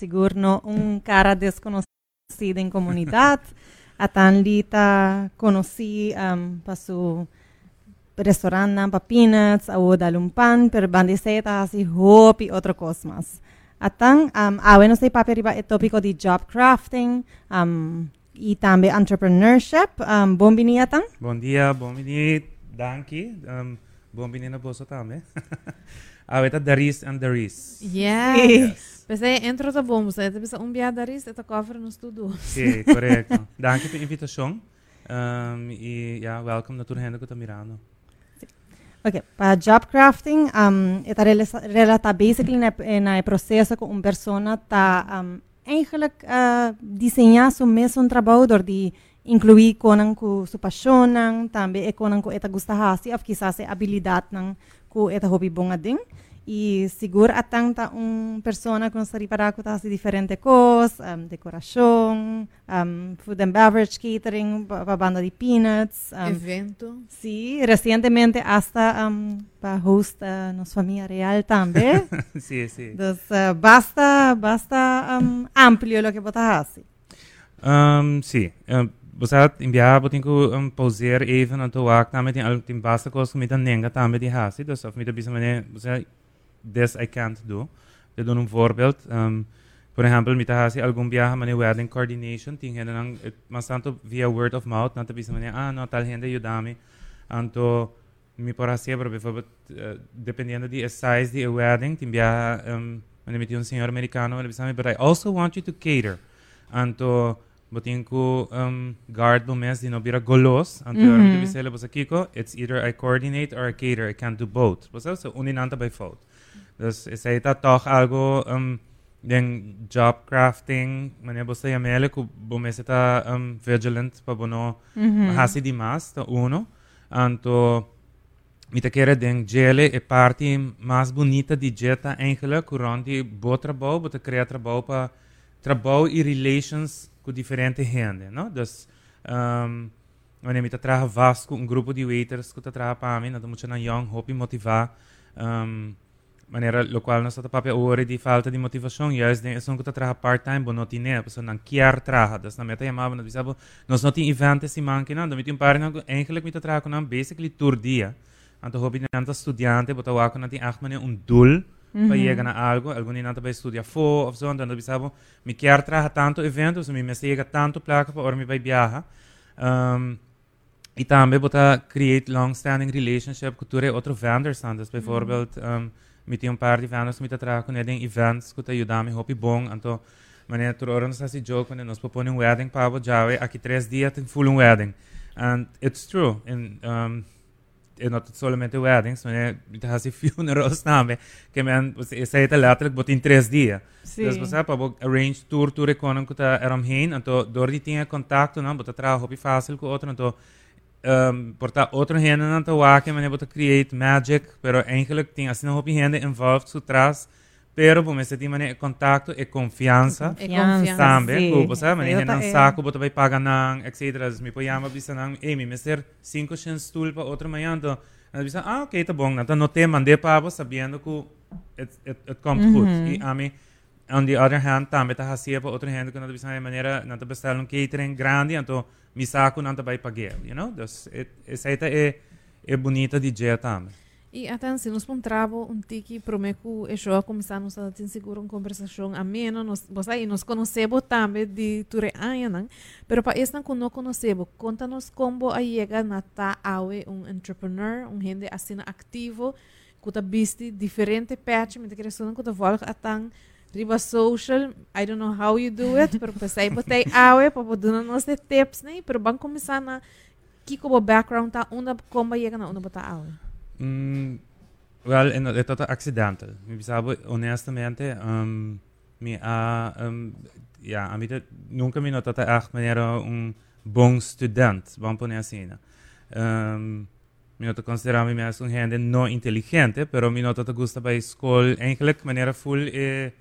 sigurno un cara desconocida en comunidad. A tan lita conocí um, para su restaurante para peanuts, a Odalumpan, per bandisetas y hop y otras cosas. A tan, um, a bueno, se paperiba el tópico de job crafting, um, y también entrepreneurship. Um, buen día, Tan. Buen día, buen día, Danki. Um, buen día a vosotros también. Ah, eta Daris and Daris. Yeah. Yes. Pensei, entro da bom, você pensa um dia Daris, eta cover no estudo. Sim, correto. Danke pela invitação. Um, e, ja, welcome na Turhendo que está mirando. Ok, para job crafting, um, está relata basically na, na processo que uma pessoa está um, eigenlijk uh, desenhar seu mesmo trabalho die incluir konan ku su passion também é konan ku eta gusta hasi af quizás é habilidade nang cu eta hobi bon y seguro a tanta un persona con sariparaco hace diferentes cosas, um, decoración, um, food and beverage catering, para banda de peanuts. Um, Evento. Sí, recientemente hasta um, para host uh, nuestra familia real también. sí, sí. Entonces, uh, basta, basta amplio lo que vos haces. sí, em, um, Você enviar botin ku um, pauzeer even aan te waak na met die al die basta kos met een nenga tam met die hasi dus of met de bisa manier você this I can't do. Te doen een voorbeeld. Um, por exemplo, met de hasi algum viaje mane wedding coordination ting hen nang mas tanto via word of mouth na te bisa manier ah no tal gente ayudame anto mi por hacer pero bijvoorbeeld uh, dependiendo di size di wedding ting viaje um, mane met un señor americano ele bisa but I also want you to cater anto botin ku um, guard bo mes dino bira golos anto mm -hmm. bisele bosa kiko it's either I coordinate or I cater I can't do both bosa so uninanta by fault dus is aí tá toch algo um, den job crafting mane bosa yamele ku bo mes tá um, vigilant pa bono mm -hmm. hasi di mas ta uno anto mi te quer den gele e parte mais bonita di jeta eigenlijk kuranti bo trabalho bo te crea trabalho pa trabalho e relations com diferente gente, não? Dus, um, wanneer je trabalha vast com um grupo de waiters que trabalha para mim, nós temos na young hope motivar, um, maneira lo qual nós estamos para ore de falta de motivação, juist den é que trabalha part-time, bo não tinha, pessoa não quer trabalhar, dus na meta chamava, nós dizemos, nós não temos eventos se manque, não, então um par, eigenlijk me trabalha com basically tour dia, então hope de estudante, botar o não tem acht maneira um doel, mm -hmm. para llegar a algo. Algunos no también estudia full, o sea, entonces me quiero tanto eventos, me me llega tanto placa para me viajar. Um, y también para create long-standing relationship con otros vendors. Entonces, bijvoorbeeld, mm -hmm. um, me un par de vendors que me con events que te ayudan a mi joke, wanneer ons proponen een wedding, pabo, jawe, aki tres dias tem full wedding. And it's true. And, um, not solamente weddings, det har sig funerals name, que men säger till letterlijk bot in tres dias. Sí. Dus você para arrange tour tour ekonom que tá eram hin, então door die tinha contato, não, bota trabalho hopi fácil com outro, então um, porta outro hende não tá waken, men bota create magic, pero eigenlijk tinha assim hopi hende involved su tras Pero por esse tipo de contato e confiança. E confiança. Saco, para pagar etc. Me a me ser cinco para outra ah, ok, tá bom. Então, não te mandei para sabendo que it, comes mm good. A mim, on the other hand, também tá assim para pues, outra gente que não bisa de maneira, não tá bestando um catering grande, então, me saco não tá para pagar, you know? Este, eh, Bonita de. E atenção, nós encontramos um tiki promeco e show começamos a ter seguro uma conversação amena, nós você nós conhecemos também de ture anos, pero para esta que não conhecemos, conta-nos como a chega na awe um entrepreneur, um gente assim ativo, que tá visto diferente patch, me querer só que volta a tang riba social, I don't know how you do it, pero pensei botei awe para poder nos tips, né? Pero vamos começar na que como background tá, onde como chega na onde botar awe. Mm, well, en, é todo accidental. Mi sabe, honestamente, um, mi a, um, ja, a mim nunca me notata echt era um bom student, vamos pôr assim. Um, mi nota considerava me um gente não inteligente, pero mi nota gusta para escola, eigenlijk maneira full e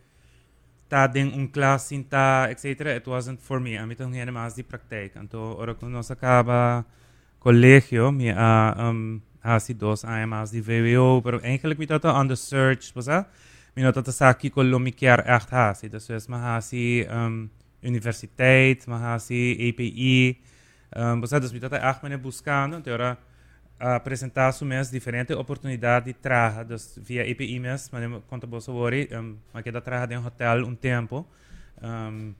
tá em um classe, tá, etc. It wasn't for me. A mim um gente mais de prática. Então, ora quando nós acaba colégio, mi a um, hace dos años más de VWO, pero eigenlijk me dat on the search, was dat? minota ta saki ko lumikiar echt hasi. Dus is mahasi um, universiteit, mahasi API. Um, você dus minota echt mene buscando, então ora apresentar su mes diferente oportunidade de trabalho dus via API mes, mas conta bolsa worry, um, mas que da trabalho em hotel um tempo. Um,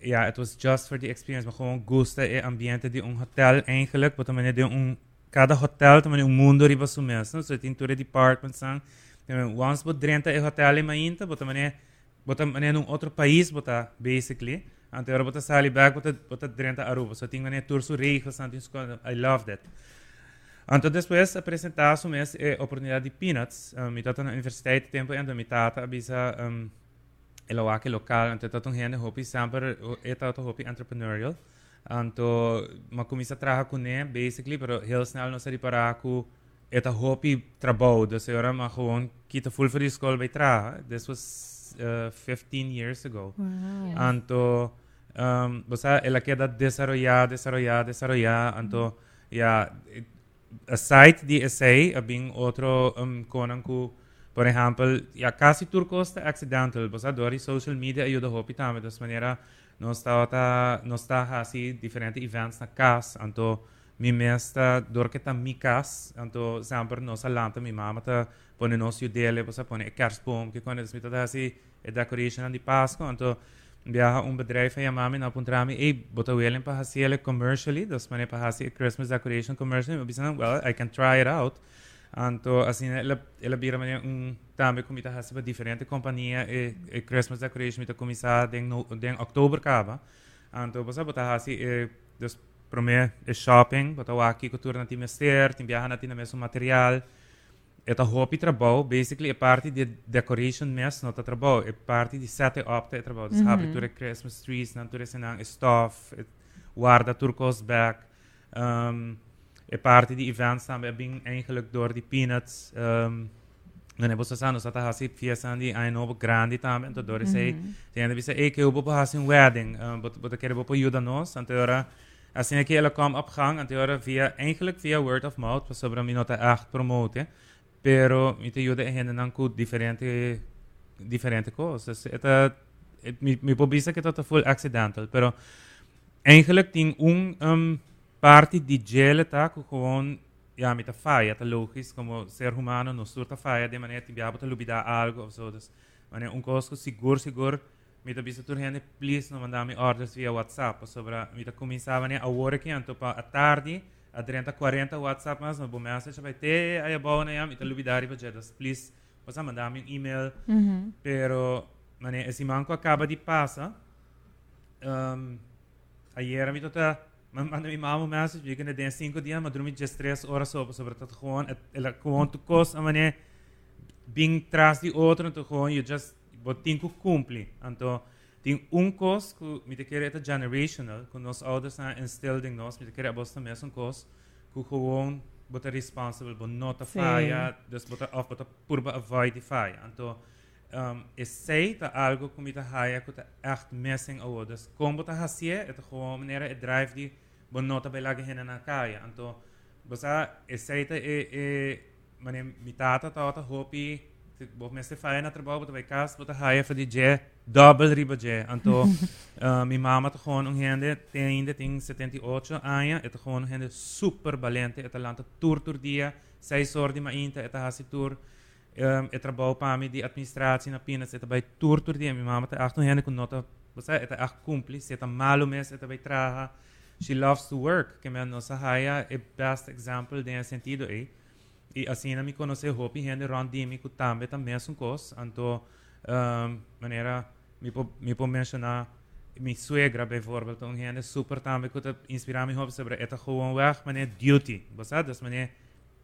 ja, it was just for the experience. Maar gewoon gusta e ambiente de um hotel eigenlijk. Wat manier de um cada hotel também um mundo riba su mesmo. So tem tour department sang. Once bot drenta e hotel e mainta, bota manier bota manier num outro país bota basically. Ante ora bota sali back bota bota drenta Aruba. So tem manier tour su regels and I love that. Então, depois apresentar su mes e oportunidade de peanuts. Um, mi tata na universiteit tempo en mi tata abisa um, elawake local ante tatong gente hopi sempre eta to hopi entrepreneurial Anto, maar kom je basically, maar heel snel nog zei paraku. Het een hobby trabou, dus ik maar kita full voor die school. This was uh, 15 years ago. Wow. Anto, um, o sea, en la queda desarrollar, desarrollar, desarrollar. Anto, ja, yeah, aside die essay, heb otro um, konan ku, por ejemplo, ja, casi turcos te accidental, o sea, e social media, e yo de hobby tamen, dus maniera Но ta não está assim diferente events na casa anto mi mesta dor que tá mi cas anto sempre nos alanta mi mama ta pone nos judele bosa pone e kerstboom que quando smita da assim e decoration di Pasco anto viaja un bedrijf en mami na puntrami e bota willen pa hasiele commercially dus mane pa hasi Christmas decoration commercially bisan well I can try it out anto assim ela ela bira mane un tambe comita hasi pa diferente companhia e, e Christmas decoration mita começar den no, den oktober kaba anto bosa bota hasi e dus pro me e shopping bota waki cultura na time ster tim viaja na time mesmo material Eta hopi trabalho, basically, é parte de decoration mes, não tá trabalho, é parte de sete up é trabalho. Dus hebben toer Christmas trees, dan toer senang stuff, guarda turcos back. Um, Een party die events aan we hebben eigenlijk door die peanuts um, dan hebben ze staan dus dat hij zit via staan die een op grandi tam en door is hij mhm. die hebben we zeggen ik heb op haast een wedding? Eh, wat wat ik heb op judanos en teora eh, als ik hele kwam op gang en teora eh, via eigenlijk via word of mouth was sobre minota echt promoten pero met de jude en dan dus ook diferente diferente cosas het is, mi mi pobisa dat tot full accidental. Pero eigenlijk ting un ehm, parte di gel tá com ja mit der Feier tá logisch como ser humano nos surta Feier de maneira que biabo tá lubida algo ou outras maneira um cosco seguro seguro mit a bisa turhende please não mandar me orders via WhatsApp sobre mit a começava né a hora que anto pa a tarde a 30 40 WhatsApp mas não bom message cioè, vai ter aí é bom né mit a lubidari projetos cioè, please possa mandar me um e-mail mm-hmm. pero maneira esse manco acaba de passa ehm, um, ayer mi tota manda mi mama message vi que den 5 dias mas dormi just 3 horas só sobre dat gewoon ela gewoon tu cos a mane bing tras di outro então gewoon you just botinco cumpli. Então tem um cos que me te querer eta generational que nos ouders na instilled em nós me te querer bosta mesmo cos que gewoon bota responsible bo nota falha dus bota of bota purba avoid die falha então um, e is zij e te algo kom je komita haya kuta echt messing over. Dus kombo te hasie, het gewoon meneer het drive die bonota bij lage hen na kaya. Anto, bosa e is zij te e e meneer mitata tata hopi bof mensen fijn dat er bouwen dat wij kaas wat haya voor die je double riba je. Anto, uh, mijn mama te gewoon ongende tiende ting 78 aan je. Het gewoon ongende super balente. Het land tour tour dia. Zij zorgde maar in te het hasie tour. इत्र बहुपा में die administratie na penis eta bai tur tur die mama ta Achter hen kun nota was eta ach cumplis een malo mes eta bai traha. She loves to work. Ik me no sahaya e best example de sentido e e assim na me conoce hopi hene rondi me ku tambe também sun cos anto um, manera me po me po mencionar eh, mi suegra bijvoorbeeld, toen hen super tambe kut inspiratie hoop sobre eta gewoon weg, Manier duty. Was dat dus manier.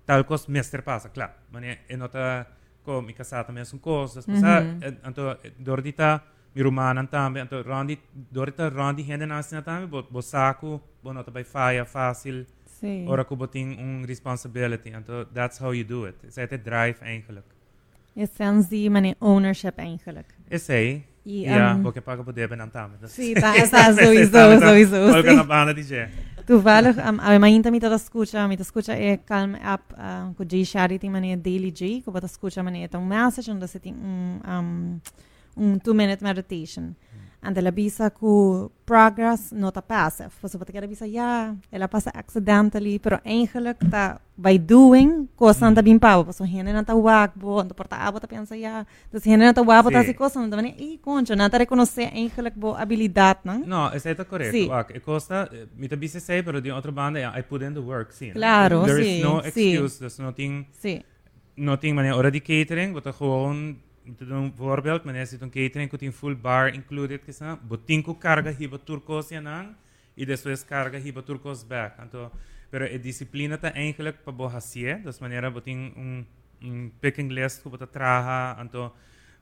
talkos mēs ir pasaklā. Man ir nota, ko mm-hmm. ah, eh, eh, mi kasāta mēs un kosas. Mm -hmm. Anto dordita, mi rumānan tāmi, anto randi, dordita randi hendenāsina tāmi, bo, bo sāku, bo nota bai fāja, fāsil. Sì. Ora kubotin un responsibility. Anto that's how you do it. Het is drive eigenlijk. Je sens die man ownership eigenlijk. Is hij? Ja, um, ja, porque paga poder ben aan tamen. Sì, da, sowieso, sowieso. Olga na banda di duval għamajn ta' mita ta' skuċa, mita skuċa e kalm app kuġi xariti mani e daily G, kuba ta' skuċa mani e ta' un message, un da' seti un two minute meditation. and the visa could progress, not a passive. Så wat ik de visa ja, ela passa accidentally, pero eigenlijk ta by doing cosa anda mm. bin pavo, pues, so hene nata wakbo, anda porta abo ta pensa ja, dus hene nata wabo ta si cosa, anda vani i concho, nata reconoce eigenlijk bo habilidad, no? No, es eta correcto. Sí. Ah, Wak, e cosa eh, mi ta visa sei, pero di otra banda I put in the work, sí. Claro, There sí. There is no excuse, sí. there's nothing. Sí. Nothing, man, ora di catering, wat gewoon te een voorbeeld, meneer zit een catering, kot in full bar included, kisa, botinko carga hiba turcos yanang, e después carga hiba turcos back. Anto, pero e disciplina ta eigenlijk pa bohasie, dus meneer, boting un, un picking list, ko bota traha, anto,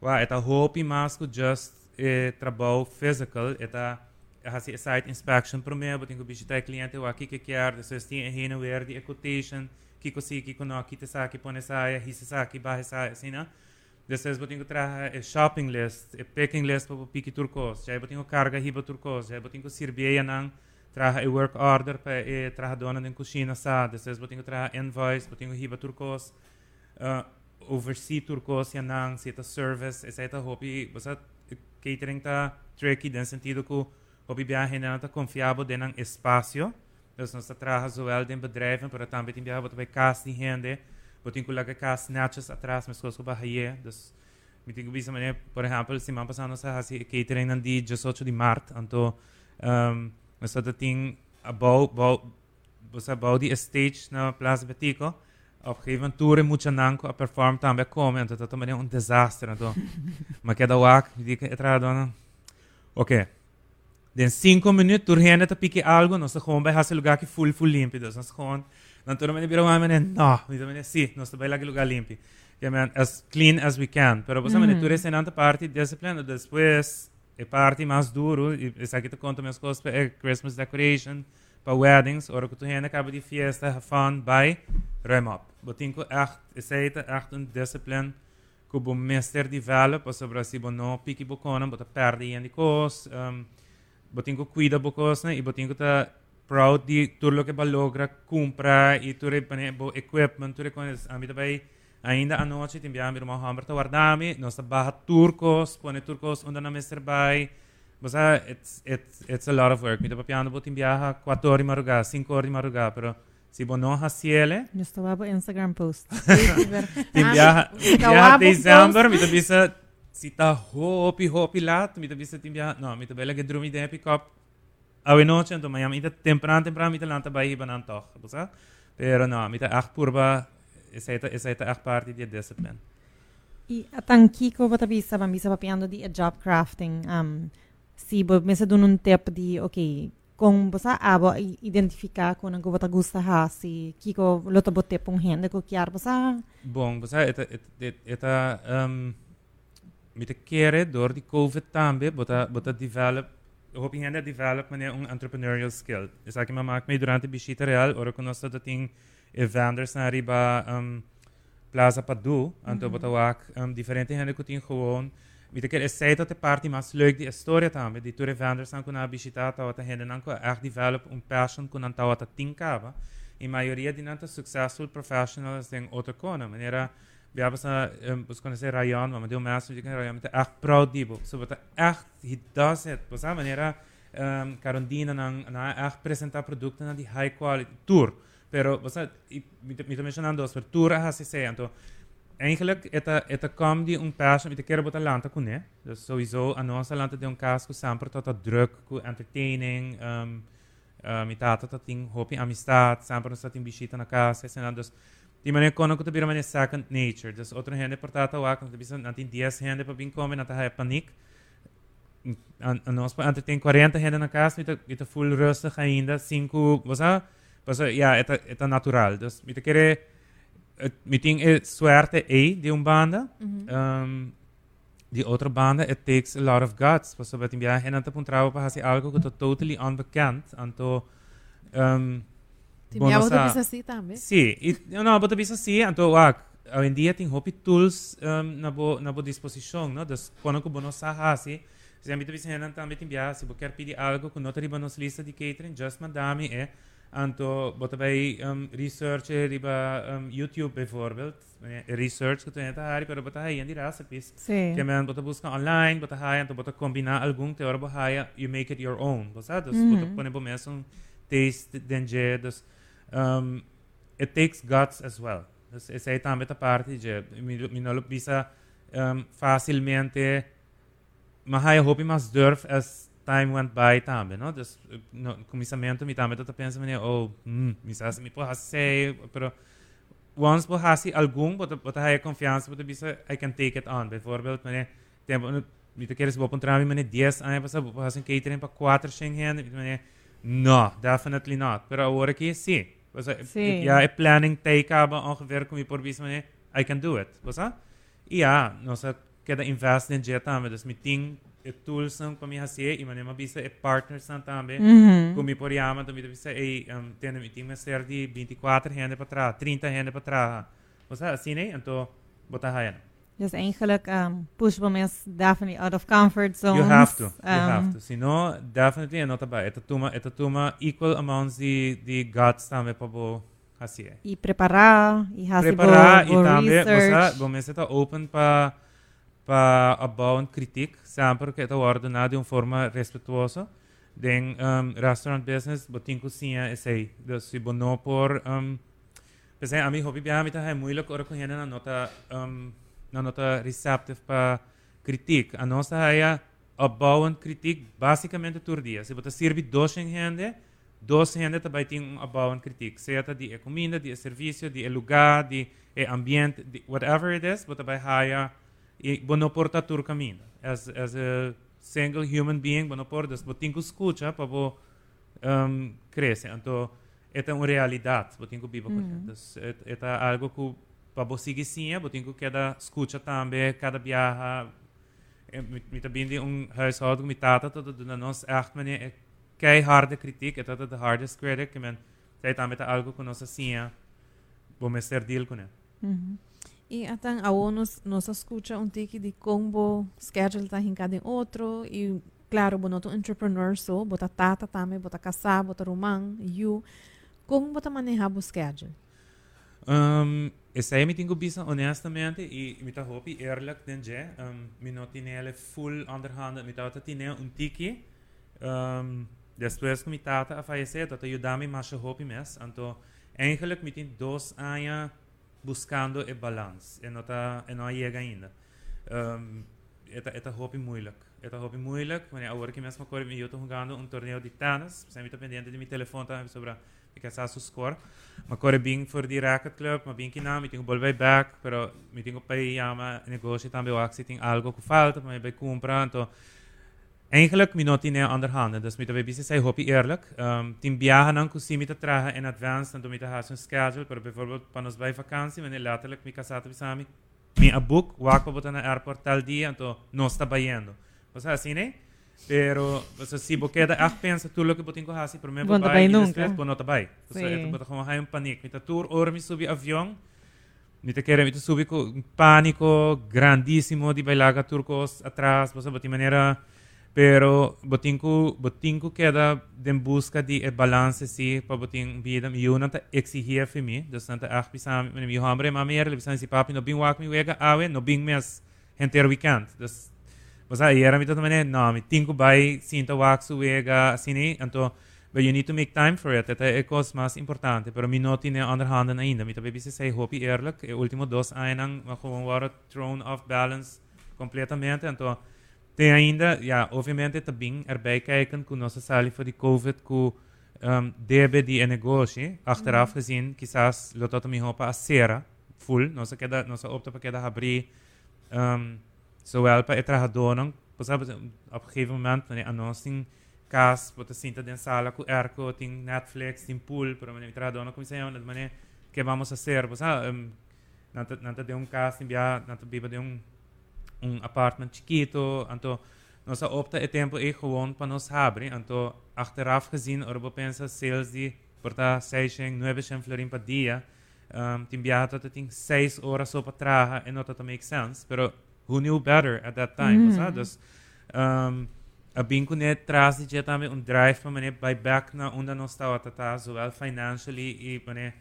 wa, eta hopi mas ko just eh, trabalho physical, eta hasi site inspection primeiro, boting ko bisita cliente, wa, kike kiar, después tin heen en weer die quotation, kiko si, kiko no, kite sa, kipone saia, hise sa, kibahe saia, assim, né? Depois botinho traha e shopping list, e packing list para piki turcos, já botinho carga hiba turcos, já botinho sirbeia nang traha e work order para e traha dona den cozinha sa, depois botinho traha invoice, botinho hiba turcos, uh, oversee turcos ya nang sita service, eta hopi, basta catering ta tricky den sentido que hopi viaje na ta confiável den espaço, dus nós traha zowel den bedrijven, para também tem viaje botar bij kas die potem kolega kasneče atrás, mas coisas sobre aí, das me tem que bisa mané, por exemplo, semana 18 de março, então um, nós só tem de stage na Plaza Betico. Auf tour in nanko a perform também como, então tá também um desastre, que da OK. Den 5 minutos, tu rende tá pique algo, nós tá lugar full full dan tur mané bira mané, no, mi mané sí, nós bij la lugar limpi. Ja, man, as clean as we can. Pero você mm. tu en anta parte disciplina, después e parte mais duro, e isso aqui te conto minhas coisas para Christmas decoration, para weddings, ora que tu hende acaba de fiesta, have fun, by, ruim op. Botinko echt, is het echt een discipline, que o meester develop, sobre assim, bom não pique bocona, bota perde e cos, um, botinko cuida bocos, né, e botinko tá proud di tur lo ke balogra kumpra i tur bane bo equipment tur kon ami dabai ainda anoche tim abbiamo bir mohammed to wardami no sabah turkos pone turkos onda na mester bai. Bosa it's it's it's a lot of work. Mi to piano bo tim biaha 4 ore maruga 5 ore maruga però si bono hasiele mi sto babo instagram post. Tim biaha biaha december mi to bisa si ta hopi hopi lat mi to bisa tim biaha no mi to bella che drumi de pick up. A noche, então amanhã mi te temprano, temprano mi te lanta bay hiban antoch, bosa? Pero no, echt purba, essa é essa é echt parte de discipline. E a tanquiko vota bisa, van bisa papiando di a job crafting. Um, si bo mesa dun un tip di, ok, kung bosa abo i- identificar kung ang vota gusta ha, si kiko loto bo tip un hende ko kiar bosa. Bom, você eta eta eta um met de keren door die COVID tambe, bota bota develop hoping ainda develop mané um entrepreneurial skill. Isso ik me marca meio durante a bichita real, ora conosco da tem vendors na riba um, plaza padu, do, anto mm -hmm. botawak, um, diferente hande kutin gewoon Weet ik, het zei dat de party maar leuk die historie tamen, die toere vendors aan kunnen bishita, dat wat hen dan kon echt develop een passion kunnen dat wat tinka. In majoria die nanta succesvol professionals zijn autokonen. Maneira, mm. Um, Ryan, maar deel mensen die kunnen Ryan met echt proud dibo. So wat echt he does it. Bus aan manera um, Carondina nang na echt presenta producten na die high quality tour. Pero bus mi mencionando per tour ha se anto eigenlijk eta eta die un passion met de kere bota lanta ku ne. Dus sowieso aan ons lanta de un casco sempre tot dat druk ku entertaining um uh, mi tata tot ting hopi amistad, sempre nos tot in bisita na casa, sen Timane konoku tubira mane second nature. Dus andere handen otro hende portata wa kan tubisa natin 10 hende pa binkome nata hai paniek. An ons ante tem 40 hende na casa, ita het full rustig ainda, 5, wasa? Wasa ja, het eta natuurlijk. Dus mit kere meeting is suerte e de un banda. Mm -hmm. die andere mhm. ehm, banden, it takes a lot of guts. Was so wat in biahe na tapuntrawa pa hasi algo ko totally onbekend, Anto um, ehm, Bom, minha nossa... assim também. Sim, e, não, bota pensa assim, então, ah, hoje em dia tem hopi tools um, na boa na bo disposição, não? Das quando que bono saha, assim, ah, se a mim também também tem bias, se quer pedir algo com outra riba nossa lista de catering, just madame, é, eh. então, bota bem um, research eh, riba um, YouTube, bijvoorbeeld, eh, research que tu entra aí, pero bota aí, andirá, se pis. Sim. Que man, bota busca online, bota aí, então bota combinar algum teor, bota aí, you make it your own, sabe? Então, bota põe bom mesmo, taste, danger, das... um, it takes guts as well. Entonces, esa é também a parte que me não visa um, facilmente, mas eu hope mas durf as time went by tambe no. Entonces, no começamento me também tô pensando, oh, hum, me sabe me pode fazer, pero once pode fazer algum, pode pode ter confiança, pode visa I can take it on. Por mi me tempo me te queres botar um trabalho, me 10 anos, passa pode fazer catering para 4 5 anos, me no, definitely not. Pero agora que si. Was Sim. ja, e planning take hebben ongeveer kom je por bis meneer, I can do it. Was dat? Ja, nossa cada invest in jet também, dus mi ting e tools são para mi hasi, e meneer ma bisa e partners são também. Kom je por je zeggen, hey, um, tenen we team ser die 24 handen para trás, 30 handen para trás. Was dat, assim, né? Então, bota haia. Dus eigenlijk um, push is definitely out of comfort zone. You have to. Um, you ehm, have to. Si no, definitely not about it. tuma ito tuma equal amounts di, di guts tame pabo hasie. I preparar, i hasi Preparar, bo, bo i tambe, research. Bosa, ta open pa pa abbauen kritik, sempre che ta ordina di un forma respetuosa. Den um, ehm, restaurant business, botin cocina e sei. Dus si bono por... Um, Pesaj, ami hobi biami ta hai muilok ora kuhjena na nota... Um, na nota receptive para kritiek. A nossa é abouwen kritiek basicamente todo dia. Se você serve dois em rende, dois rende também tem um abouwen kritiek. Seja de comida, de serviço, de lugar, de ambiente, de whatever it is, você vai haya e bono porta tur caminho. As as a single human being, bono por das botin que escuta para bo um, crescer. Então, é uma realidade, botin que viva com isso. É algo que para você seguir sim, botin que cada escuta também, cada viaja met de bindi een huishouden met tata tot de nos echt meneer keiharde kritiek het dat de hardest critic men zei dan met de algo con nos assim bom ser deal con Uhum. E até a nos nos escuta um tique de combo schedule tá em outro e claro, bono tu entrepreneur so, bota tata também, bota casar, bota romã, you. Como bota manejar o schedule? Um, me tenho bisa honestamente e me tá hopi eerlijk den je um, me não tinha ele full underhand tá tinha um tiki um, depois que me tata a falecer tá ajudar-me mais hopi mes eigenlijk me tem dois anos buscando o balance e não tá e não chega ainda um, eta eta hopi moeilijk eta hopi moeilijk wanneer agora que mesmo agora eu tô jogando um torneio de tênis sempre tô pendente de meu telefone também sobre ik heb zelfs score. Maar ik ben voor die racketclub, maar ben ik na, meeting bol bij back, pero meeting op bij jama, negocio também ook zitting algo que falta, maar bij compra, então eigenlijk mi no tiene onderhanden, dus met de baby zei eerlijk, ehm, um, tim viagen dan kusi met tragen in advance, dan met haar zijn schedule, pero bijvoorbeeld panos bij vakantie, wanneer letterlijk mi casata bisami, mi a book, wako botan airport tal dia, então não está bayendo. O sea, assim, né? Pero, o sea, si vos quedas, ah, pensa tú lo que vos tenés que hacer, pero me vou vai nunca. Vou não vai. Ou seja, tu botas como um pânico. Então, tu ora me subi avião, me te querem, me te subi com um pânico de bailar com turcos atrás, você botar maneira, pero botinco, botinco queda em busca de balance sim, para botin vida e uma ta exigia para mim, de santa ah, pisam, meu homem, mami, ele pisam se papi, no bing wak mi wega, awe, no bing mes, gente weekend. Das o sea, era mi também, não, mi tinko vai sinta wax wega assim, então but you need to make time for it. Esta é a coisa mais importante, pero mi não tinha underhand ainda. Mi também bisa sei hopi eerlijk, e último dos mas gewoon waren thrown off balance completamente, então tem ainda, ja, obviamente também erbij kijken com nossa sali voor die COVID, com um, debe de negócio, achteraf gezien, quizás lo tot mi hopa a cera, full, nossa queda, nossa opta para queda abrir, um, zowel trabalhador, por exemplo, op een gegeven moment, wanneer announcing cas, bota cinta de sala com erco, tem Netflix, tem pool, pero wanneer trabalhador, como se chama, maneira que vamos a hacer, pues, ah, um, nanta, nanta de um cas, enviar, nanta biba de um um apartment chiquito, então nossa opta é tempo é gewoon para nós abrir, então achteraf gezien, orbo pensa sales de porta 6, 9 florin per dia, um, tot tem 6 horas só para trabalhar, e não that make sense, pero who knew better at that time, mm. dus um, abin ko net tras di jeta me un drive pa mane by back na unda no sta tata so well financially e mane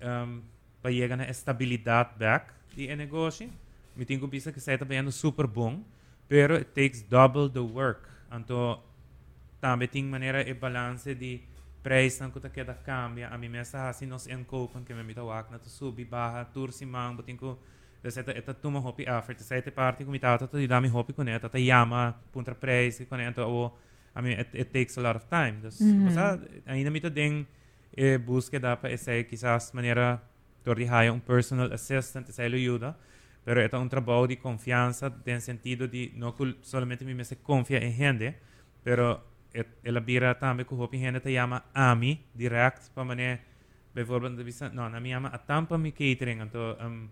um, pa llega na estabilidade back di e negócio mi tingo bisa que sai também super bom pero it takes double the work anto também tem maneira e balance de preço que queda cambia a mim mesmo assim nos encopam que me mita wak na to subi baha tur si mang botin ko dessa eta eta tuma hopi eta parte com mita to di dami hopi con eta yama punta preço con eta o I mean it, it takes a lot of time dus mm -hmm. mas ainda mita den e búsqueda para essa quizás maneira tordi haya un personal assistant essa ele ajuda pero é um trabalho de confiança no sentido de não somente me se confia em gente pero ela bira também que o gente te chama AMI direct para mané bijvoorbeeld no na mi ama atampa mi catering então um,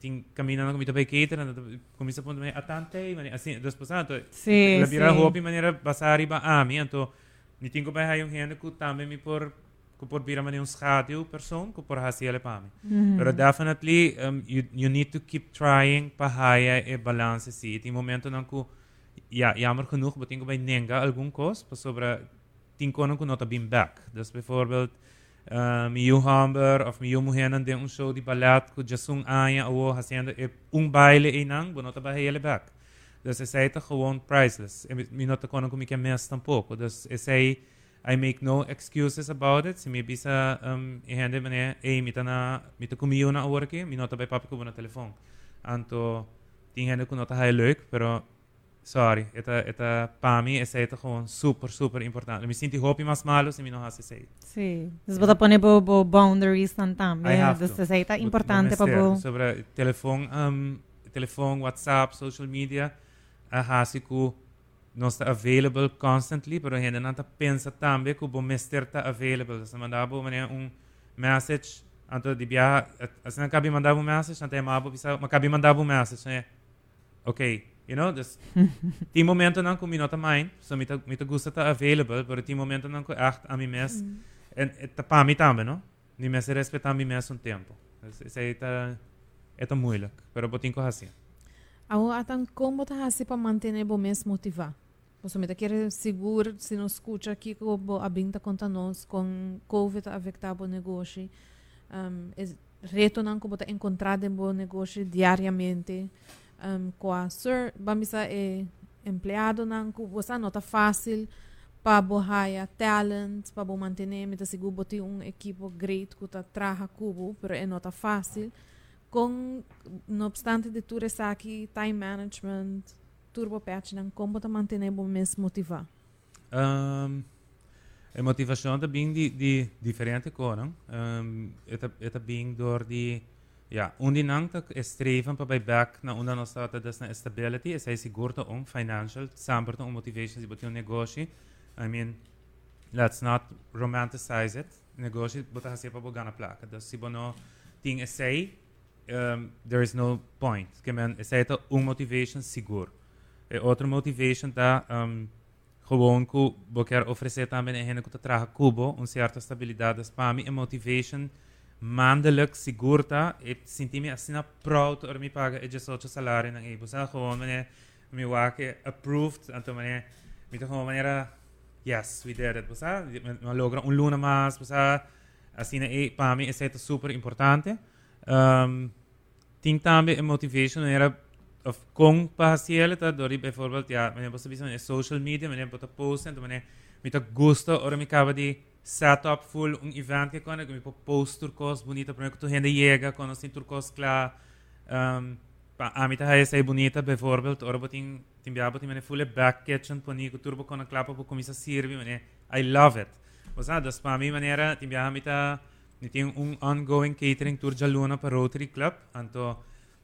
tin caminando com também catering começa ponto me atante mane assim dos passato sim ela bira hopi maneira basari ba AMI então ni tingo ba hay um gente que também me por que por bira mane um schaduw persoon que por hasi ele para mim mm. Pero definitely um, you you need to keep trying para haya e balance si tem momento não que ja, jammer genoeg betekent bij Nenga algum kos, pas sobre tien konen nota bin back. Dus bijvoorbeeld मियू हाम्बर ऑफ मियू मुहैनन दे उन शो दी aya, को जसुंग आया वो हसियान उंग बाइले inang bonota bij hele bak. Dus is hij gewoon priceless. mi nota kono kom ik tampoco. Dus hij, I make no excuses about it. Si mi bisa um hende mene e mitana mitakumiona mi nota bij papa ko bona telefoon. Anto ku nota hij leuk, pero sorry, это, это para mim, esse é gewoon super, super importante. Me sinto roupa mais malo se me não hace sei. Sim. Você pode pôr bo, bo boundaries também. Isso é importante para bo. Sobre telefone, um, telefone, WhatsApp, social media, a hasi ku não está available constantly, pero ainda não está pensa também que o bom mestre está available. Se mandar bo um message, anto de bia, assim acaba mandar um message, até mabo, acaba mandar um message, né? Ok. You know, dus die momenten dan kom je not mind, so me te gusta ta available, pero die momenten dan echt a mi mes, en eta pa mi tambe, no? Ni mes respetar mi mes un tempo. Isso aí tá, é tão moeilijk, pero botin ko assim. Ao atan como tá assim para manter o mes motivar? Você me quer seguro se não escuta aqui que o abinta conta nós com COVID afetar o negócio. Um, é reto não como tá encontrar o negócio diariamente um, kwa sir bamisa e empleado nan ku bosa nota fácil. Para borrar talent para manter me seguro botar um equipo great que tá traja cubo pero é nota fácil. Com no obstante de tudo isso aqui time management turbo patch nan como tá manter bom mesmo motivar? Um, a motivação também de, de diferente coisa um, é, é também door die Ja, ondinanka streven pa bai back na unda nossa ta desna stability, essa é segurta um financial, samberta um motivation se botiu negoci. I mean, let's not romanticize it. Negoci bota hasia pa bogana plaka. Da si bono ting essay, um, ähm, there is no point. Que men essay ta um motivation seguro. E äh, outra motivation da ähm, um, gewoon ku boker oferecer também a hena er ku ta traga cubo, um certa estabilidade da spam e motivation seguro maandelijks sigurta heeft sintimi asina proud or mi paga eje socio salario nang ibu sa gewoon wanneer mi wake approved anto wanneer mi to gewoon wanneer yes we did it busa ma logra un luna mas busa asina e pa mi è stato super importante. Ehm, um ting tambe e motivation era of kong pa hasiele ta dori bijvoorbeeld ja wanneer busa bisogna social media wanneer buta posten wanneer mi to gusto or mi cava di setup full um event que quando me post turcos bonita para que tu rende chega quando assim turcos claro um, a mim tá essa bonita bijvoorbeeld ora botin tim biabo tim full back kitchen poni que turbo quando clapa para começar servir mane I love it. Ah das para mim maneira tim biabo mi tá mi tem um ongoing catering tour jaluna para Rotary Club anto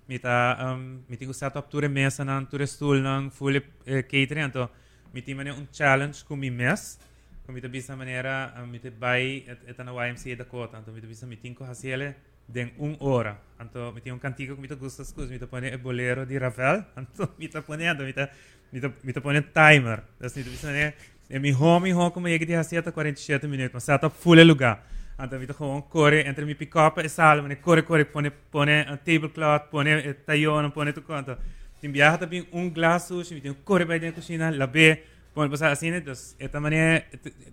mi tá um, mi tem setup tour mesa nan tour stool nan full uh, catering anto mi tem um challenge com mi mes kumita bisa manera um, amite bai et, etana YMCA da kota anto mita bisa mitinko hasiele den un ora anto miti un um cantico kumita gusta scus mita pone e bolero di Ravel. Anto mita pone anto mita mita mita pone timer. Das mita bisa ne e mi ho mi ho come yegiti hasiata 47 minuti ma sata certo, full lugar. Anto mita gewoon core entre mi pick up e salve ne corre core pone pone a eh, tablecloth pone eh, tayona pone tu quanto. Ti imbiata bin un um glasso si mita corre bai den cucina la be Bueno, pues así, entonces, esta manera,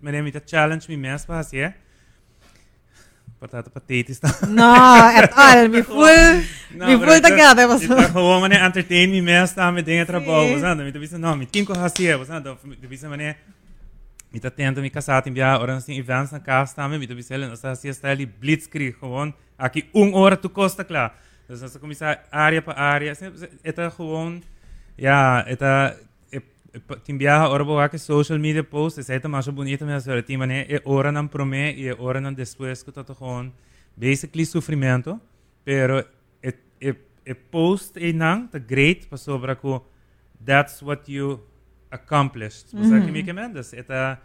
manera, me challenge mi mes para así, ¿eh? Patatis ta. No, at all. Mi full, no, mi full tagada. Ito gewoon mane entertain mi mes ta me dinge trabalho, usando. Mi tavisa no, mi tinko hasia, usando. Mi tavisa mane mi ta tento mi casata in via ora assim events na casa ta me, mi tavisa ele, nós hasia style blitzkrieg gewoon. Aqui um hora tu costa klaar. Dus nós começar área para área, eta gewoon ja, eta timbiaha ora bo que social media post é certo mais bonito mas ora tim mané é ora não promé e ora não depois que tá com basically sofrimento pero é é é post e não tá great para sobre que that's what you accomplished mas mm -hmm. que me comentas é tá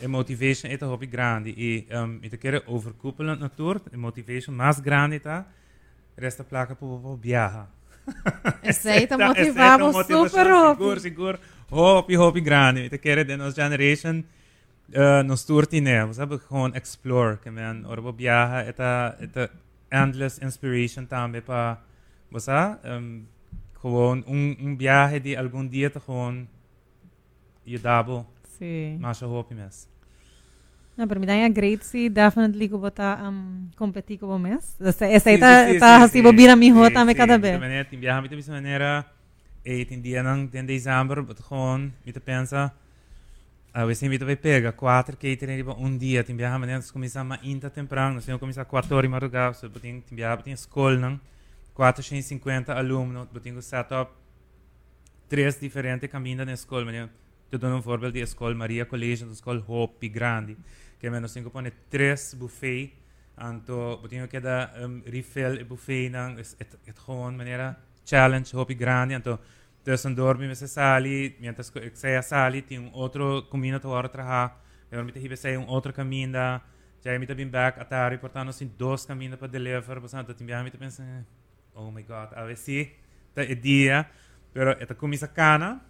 é motivation tá hobby grande e um, e tá querer overkoepelend natuurlijk é motivation mais grande tá resta placa para viajar Essa aí tá motivado super Seguro, seguro. hopi, hopi grande. Weet je, in onze generation uh, nos toerti ne. We hebben gewoon explore. Que men, orbo viaja, eta, eta endless inspiration tambe pa, was um, ah, em, gewoon un, un viaje die algún día te gewoon je dabo. Sí. Hopi mes. No, pero mira, great sí, definitely como está um, como mes. Este, este, esta, esta, esta, esta, esta, esta, esta, esta, esta, esta, esta, esta, esta, esta, esta, esta, esta, esta, esta, 18 dienen in december, wat gewoon met pensa. Uh, we vai pegar quatro que 4 catering tipo um dia, tem bia amanhã nós começamos ainda temprano, nós vamos começar quatro horas de madrugada, so tipo, botin tem bia botin escola, não? 450 alunos, botin tipo, o setup três diferentes caminhos na escola, amanhã eu dou um exemplo de escola Maria Collegium, escola Hopi grande, que menos que põe três buffet, anto o que da um, refill buffet, não? É, é, é, é, é, é, é, é, é, challenge hopi grande anto tussen dormi me se sali mientras que se sali tem um outro caminho to hora traha eu me te sei um outro caminho da já me bem back atari portanto assim dois caminhos para deliver portanto tem me pensa oh my god a ver se tá dia pero esta comisa cana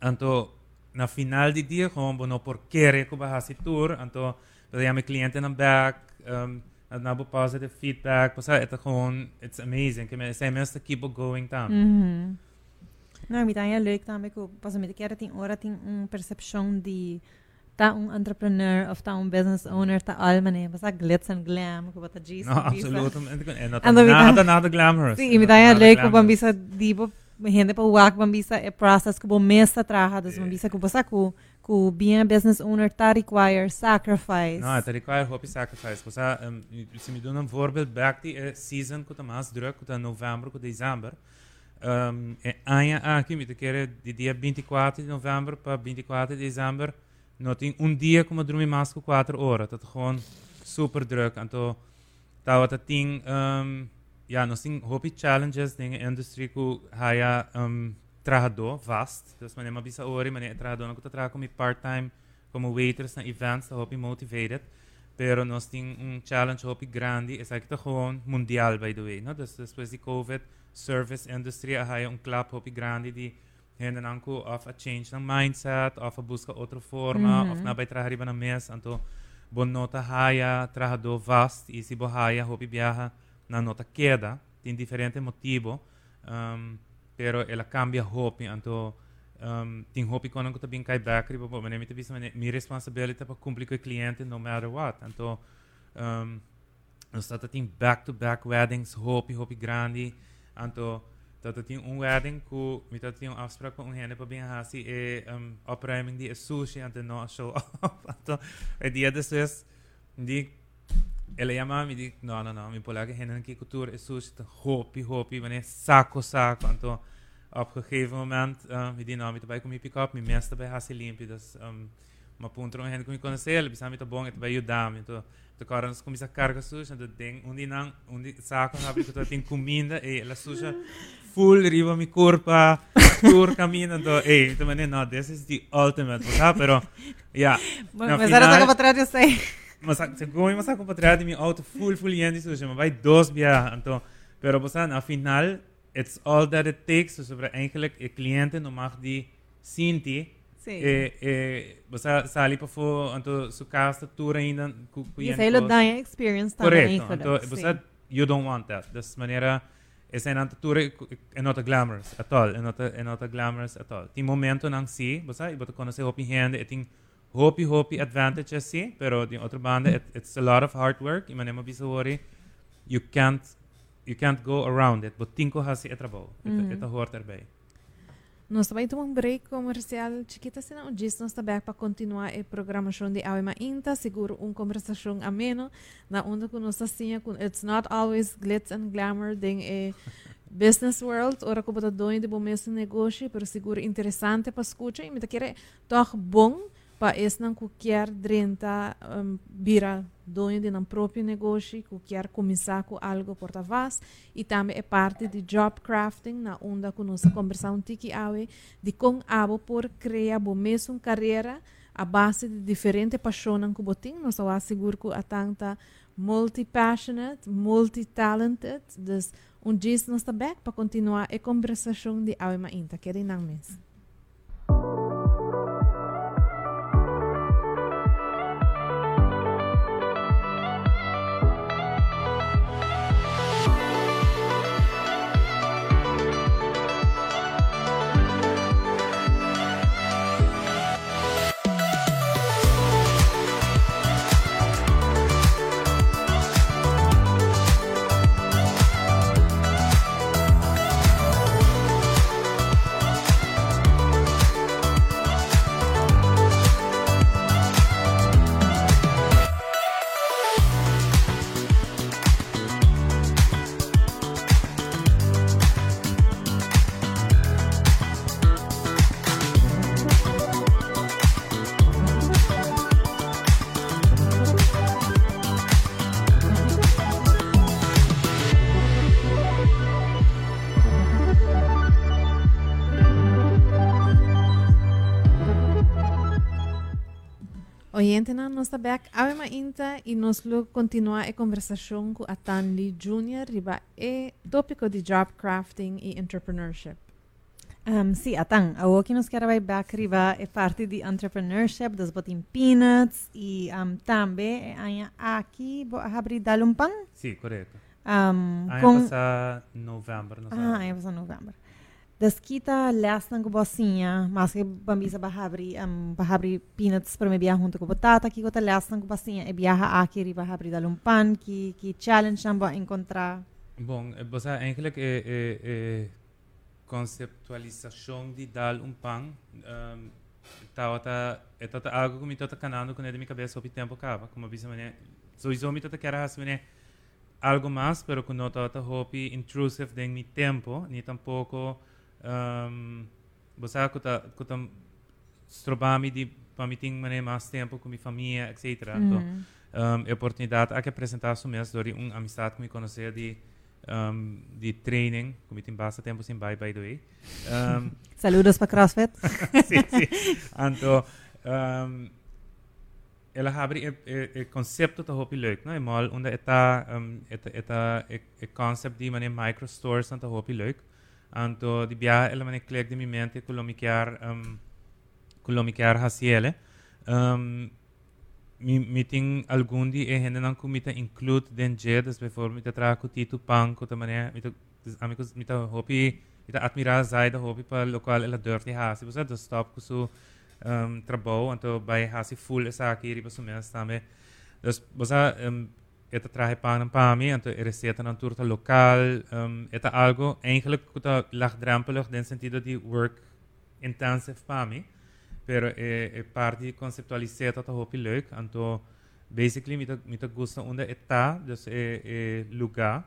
anto na final di dia gewoon bono por kere ko ba hasi tour anto da mi cliente na back um naboe positive feedback. Pas het gewoon, it's amazing. Er zijn mensen die going down. Nou, met aan leuk dan, ik pas met de keer dat in ora ting een perception die ta een entrepreneur of ta een business owner ta almene, pas dat glitz and glam, ik wat jeez. No, absoluut. En dat na glamorous. Zie, met aan leuk op ambisa die op gente pa wak bambisa e eh, process ko mesa traha dos eh. bambisa ko basa ko com being business owner tá require sacrifice. Não tá require hope sacrifice. Você um, se me dá um voorbeeld back die season que tá mais druk que tá novembro que dezembro um, é aia aqui me quer de dia 24 de novembro para 24 de dezembro não tem um dia como dormir mais que 4 horas tá gewoon super druk. Então tá wat tem um, ja, temos hopi challenges na indústria que haya um, trabajador vast. Dus man é uma bisa ori, é trabajador não que trabalha como part-time, como waiters na events, tá hopi motivated. Pero nós temos um challenge hopi grande, é que tá gewoon mundial, by the way. No? Dus depois de COVID, service industry haya um club hopi grande de hen en anko of a change ng mindset, of a busca outra forma, mm -hmm. of na bay trabalhar na mesa, então bon nota haya trabajador vast, e se bo haya hopi viaja na nota queda, tem diferente motivo, um, pero ela cambia hopi anto um, ting hopi konan ko tabing kay bakery bo mane mi tabis mane mi responsibility pa cumplir ko cliente no matter what. Anto um nós tata ting back to back weddings hopi hopi grande anto tata ting um wedding ku mi tata ting afspraak pa un hene pa bin hasi e um, opruiming di e sushi anto no show up. Anto e dia des is die ela chamava me diz não não não me polaca henen que cultura é sushi hopi hopi é saco saco então op een gegeven moment uh, me diz não me também com me pick up me mes também hasi limpo das um, uma ponto não henen com me conhecer ele me tá bom também ajudar me então então cara nós começa a carga sushi então tem onde não onde saco sabe que tem comida e ela sushi full riba mi corpa tour cammino então ei então não this is the ultimate sabe pero yeah mas era só trás eu sei mas se como se govorimo vsako pod radnimi avto, full, full jendi slušamo, vaj dosbija, anto. Pero posan, a final, it's all that it takes, so sobre eigenlijk, je cliënten, no mag die sinti, Sí. Eh, eh, o sea, sali pa fo anto su casa tour ainda cu cu Isso aí lo dá experience tá Correto. Anto, sí. você you don't want that. Des maneira essa é anto tour é e not a glamorous at all. E é not a, é e not a glamorous at all. Tem momento nang si, você e bota conhecer open hand, e tem hopi hopi advantage assim pero tem outra banda it, it's a lot of hard work e manema bisa worry you can't you can't go around it. But tinko hasi trabalho Mhm. é hoort erbij Nós também tomamos um break comercial chiquita, senão diz nós também para continuar a programação de Aue Inta, seguro uma conversação ameno, na onda com nós assim, it's not always glitz and glamour, den é business world, ora como tá doing de bom mesmo negócio, pero seguro interessante para escutar, e me tá querer toch bom esse não qualquer drenta um, vira dono de um próprio negócio, qualquer começar com algo por vaz e também é parte de job crafting na onda com nossa conversação tiki awe de com abo por criar bo mesmo carreira a base de diferentes paixões que botim nós só asseguro que a tanta multi passionate multi talented dus um dia nós está back para continuar a conversação de awe ma inta querem não mesmo Orienterna nossa beck ave ma inta e nós lo continuar a conversação com a Tan Lee Jr. riba e tópico de job crafting e entrepreneurship. Um, sí, Atan, ahora que nos queda back arriba es eh, parte de entrepreneurship, dos botin peanuts y um, también eh, aquí, ¿vos has un pan? Sí, correcto. Um, año con... pasado noviembre. No ah, año pasado noviembre. Das kita last ng kubosinha, mas que bambisa bahabri, um, bahabri peanuts para me biyahe junto com batata, que kota last ng kubosinha, e biyaha aqui ri bahabri dalumpan, que que challenge namba encontrar. Bom, eh, você eigenlijk é, é, é conceptualização de dar um. Um, tá, é tá, algo que me tá canando com a minha cabeça o tempo acaba. Como bisa mané, sowieso me tá quer has mané algo mais, pero que não tá hopi intrusive de mi tempo, ni tampouco um, você que tá que tá strobami me ter mané mais tempo com minha família, etc. Então, Mm. um, oportunidade a que apresentar su mes dori um amistade que me conhecia de um, de training, como tem bastante tempo sem bye by the way. Um, Saludos para CrossFit. sim, sim. Anto, um, ela abre o, o, o conceito da hopi leuk, não é mal, onde está um, eta eta o concept de mané microstores anta hopi leuk. anto di bia elamaneklek di mimente kulomikar um, kulomikar hasiele um, mi meeting algundi e hende nan ku mita include den je das before mita tra ku titu pan ku ta mane mita amigos mita hopi mita admira zaida hopi pa lokal ela dörfti hasi busa do stop ku su um, trabou anto bai hasi full esa ki riba su men stame das busa um, eta traje pan para mim receita na turta local um, eta algo eigenlijk kuta laagdrempelig den sentido de work intensive para mim pero é, é parte conceptualizar tá hopi leuk então basically mita mita gusta onde está dus é, é lugar.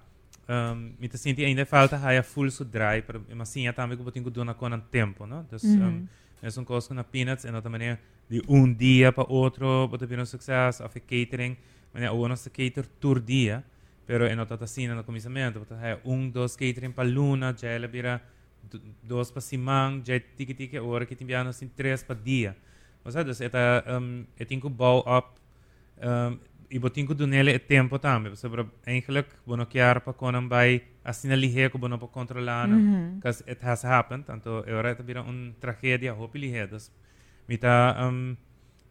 Um, mita senti ainda falta haia full su dry pero mas sim também que tenho dona com tempo não dus Mhm. um, é um costo na peanuts e outra maneira de um dia para outro um sucesso of catering mas o nosso cater tour dia pero é nota assim no começamento é um dois catering para luna já ela vira do- dos para simang, já tiki tiki hora que tem assim três para dia. Ou seja, dus eta um, tenho que bow up um, e que dar nele tempo também. Para eigenlijk bono quer para quando vai assim ali é que bono para controlar, Mhm. because it has happened. Então, agora está vira uma tragédia, hopefully é. Dus, me tá um,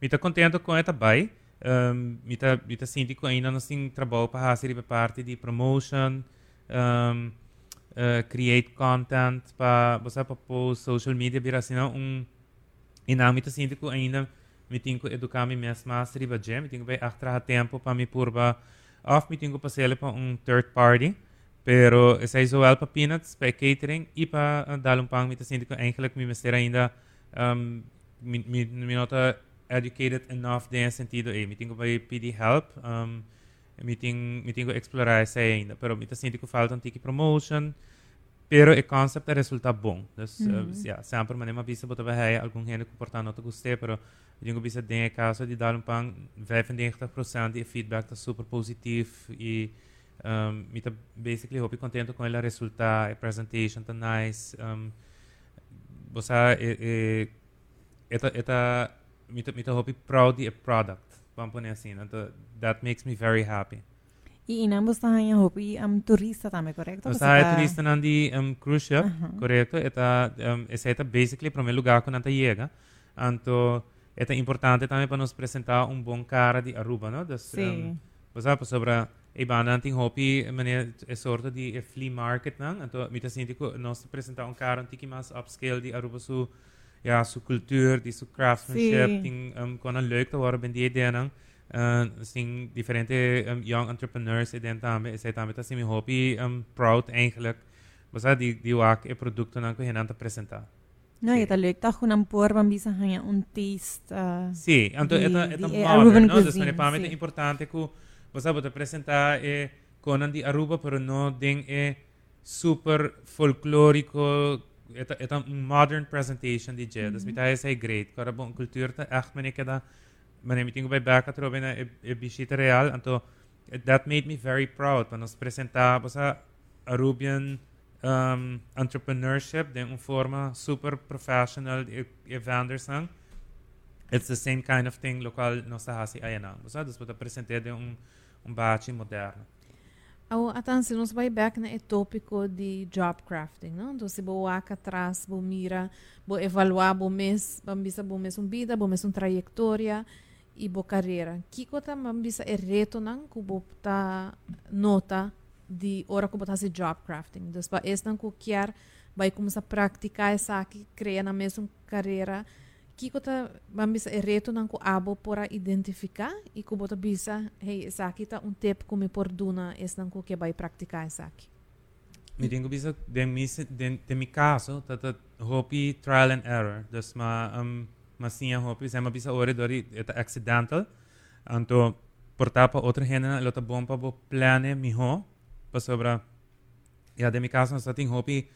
me tá contento com esta vai. Um, me tá me tá sinto que ainda não tem trabalho para fazer parte de promotion. Um, uh, create content para você para post social media bira assim um e não me sinto que ainda me tenho que educar me mais riba jam me tenho que atrás tempo para me purba off me tenho que passar para um third party pero essa é zowel para peanuts para catering e para uh, dar um pang me sinto que eigenlijk me mestre ainda um, me, me, me nota educated enough nesse sentido e me tenho que pedir help um, meeting meeting explorar essa ainda pero me sinto que falta um tique promotion pero o concept resulta bom dus mm -hmm. uh, ja sempre uma bisa botar vai algum gente que portar nota gostei pero eu bisa tem caso de dar um pang 95% de feedback está super positivo e um, me tá basically hope contento com ele resulta a presentation tá nice um, você é, é, eta eta me tá me tá hope proud de product vamos pôr assim então that makes me very happy. E in ambos tahan hopi am turista também, correto? Você é turista nandi um, cruise ship, uh -huh. correto? Eta um, essa é basically primeiro lugar que nanta chega. Então, é importante também para nos apresentar um bom cara de Aruba, não? Das, Sim. Um, você sobre e bana anting hopi mane é sorta de flea market não? Me tá sentindo que nós apresentar um cara um tiki mais upscale de Aruba su ja, su cultuur de craftsmanship, sí. tem um, quando leuk te worden binnen die dingen. Uh, young entrepreneurs in daarmee, zij daarmee, dat is mijn hobby, um, proud eigenlijk. Maar dat die, die ook en producten aan te presenteren. No, sí. está leuk dat gewoon een paar bisa un taste. Uh, sí, entonces esta esta modern, no, entonces me parece importante que vos sabes presentar eh, con Aruba, pero no den eh, super folclórico это, это modern presentation di Jed, mm-hmm. mita say great, kara bon kultur ta ach mani kada mani miting by back at robina e bishita real anto that made me very proud panos presenta sa Arubian um, entrepreneurship de un forma super professional e, e vandersang it's the same kind of thing local nosta hasi ayana. Bosa, dus bota presentede un un bachi moderno. Ao atansi nos vai back na tópico de job crafting, não? Então se bo aka atrás, bo mira, bo evaluar bo mês, bambisa bo mês um vida, bo mês um trajetória e boa carreira. Kiko ta mambisa é reto nang kubo ta nota de hora kubo ta se job crafting. Dus ba es nang kukiar vai começar a praticar essa aqui, criar na mesma carreira. Kiko ta mambisa é reto nang ku abo para identificar e kubo ta bisa, hey, essa aqui tá um tempo como por duna es nang ku que vai praticar essa aqui. Mi tengo bisa de mi de, de mi caso, ta ta hopi trial and error. Dus ma um, masinha hopi sema bisa ore dori eta accidental anto portar para outra rena lota bom para bo plane miho para sobra ja de mi caso nós tem hopi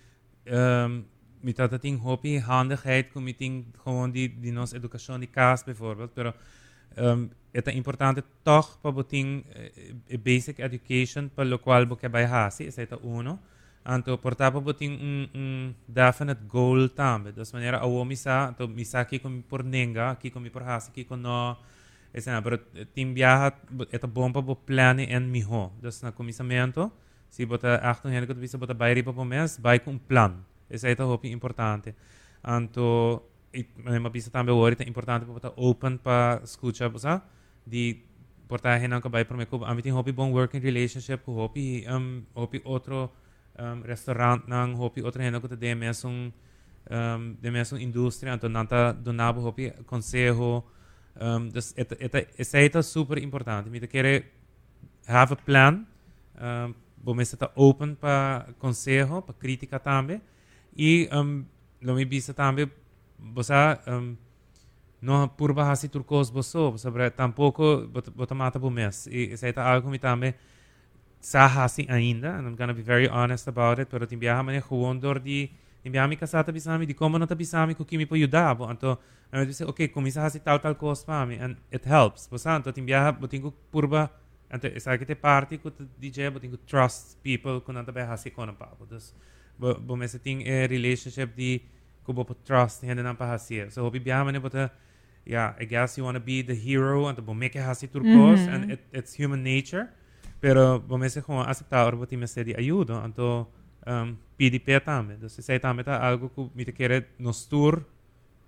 um, dat in hobby, handigheid, committing, gewoon die, die ons educatie, die kaas bijvoorbeeld. Pero, um, het is important toch, pabuting, eh, eh, basic education, per lo cual boke bij hasi, is het uno. Anto porta pabuting un, un definite goal tambe. Dus wanneer awo misa, anto misa kiko komi por nenga, kiko komi por hasi, kiko no... Es na, pero tim viaja, esta bomba bo plane en mi ho. Dus na comisamiento, si bota achtung, henikot bisa bota bayri pa pomes, bay un um plan. Esse é o importante. Anto e ma bisa também o é importante para botar open para escutar você de portar hen que vai para me com a mim tem hobby bom working relationship hobby um hobby outro um, restaurant ng hopi outra renda que de mesmo um, de mesmo indústria então nanta donava hopi consejo um, dus essa é super importante. Me quer have a plan um, bom está open para consejo para crítica também i um, lomi tambe bosa um, no purba hasi turkos boso sobre tampouco botamata bumes e seta algo mi tambe sa hasi ainda and I'm gonna be very honest about it pero timbiaha mane huondor di timbiami kasata bisami di como nata bisami ku kimi po yudabo anto and dice okay komisa hasi tal tal kos mami and it helps. Bosa anto timbiaha botingu purba anto sa que te parti ku dije botingu trust people ku nata be hasi kona pabo dus bemeseting in relationship die kubo op trust hende na pasir so hobi biamene bota yeah i guess you want to be the hero and the bomeke hasi turcos and mm-hmm. it, it's human nature. Pero bomese como aceptar bota me se di ayudo anto um pdp tame do se tame ta algo ku mi te quere nostur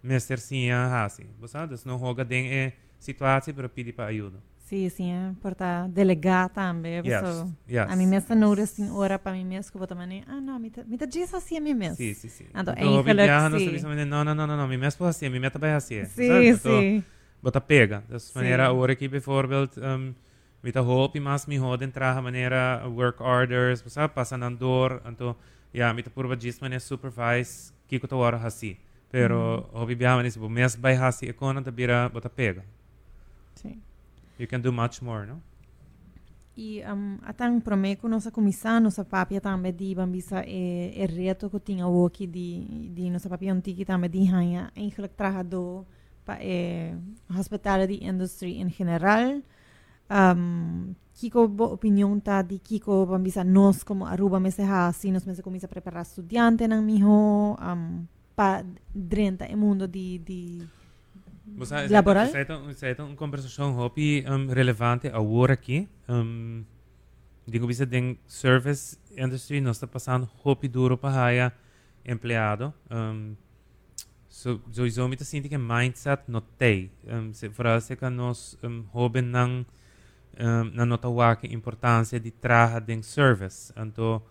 mestersinha hasi bosa des no hoga den e situatie pero pidi pa ayudo Sim, sim, é para delegar também. Yes, So, yes. A mim mesmo não assim hora para mim mesmo que vou também. Ah, não, me me tá diz assim a mim mesmo. Sim, sim, sim. Então, Então, eigenlijk, viaja, não não, não, não, não, mi mesmo assim, mi meta vai assim. Sim, sim. Bota pega. Das Sim. maneira agora aqui, bijvoorbeeld, um, met a hoop, mas mi hoden traga maneira work orders, sabe, passando door, então, ja, met a purva gis maneira supervise, kiko to hora assim. Pero, Mm. hobi biya manis, bu mes by assim, ekona da bira, bota pega. Sim. You can do much more, no? E um, atang promeco nossa comissão, nossa papia também de bambisa é, é reto que tinha o aqui de, de nossa papia antiga também de hanha, eigenlijk trabalhador para é, hospitality industry em geral. Um, Kiko bo opinião tá de Kiko bambisa nós como Aruba me se assim, nós me se começa a preparar estudante nang miho um, para drenta o mundo de, de Você, Laboral? Você tem uma conversação hopi um, relevante agora aqui. Um, digo, você tem service industry, nós está passando hopi duro para haya empleado. Um, so, sowieso met sinti que mindset no tem. Um, se, vooral se que nós um, hoben nang um, na nota wake importância de traga den service. Então,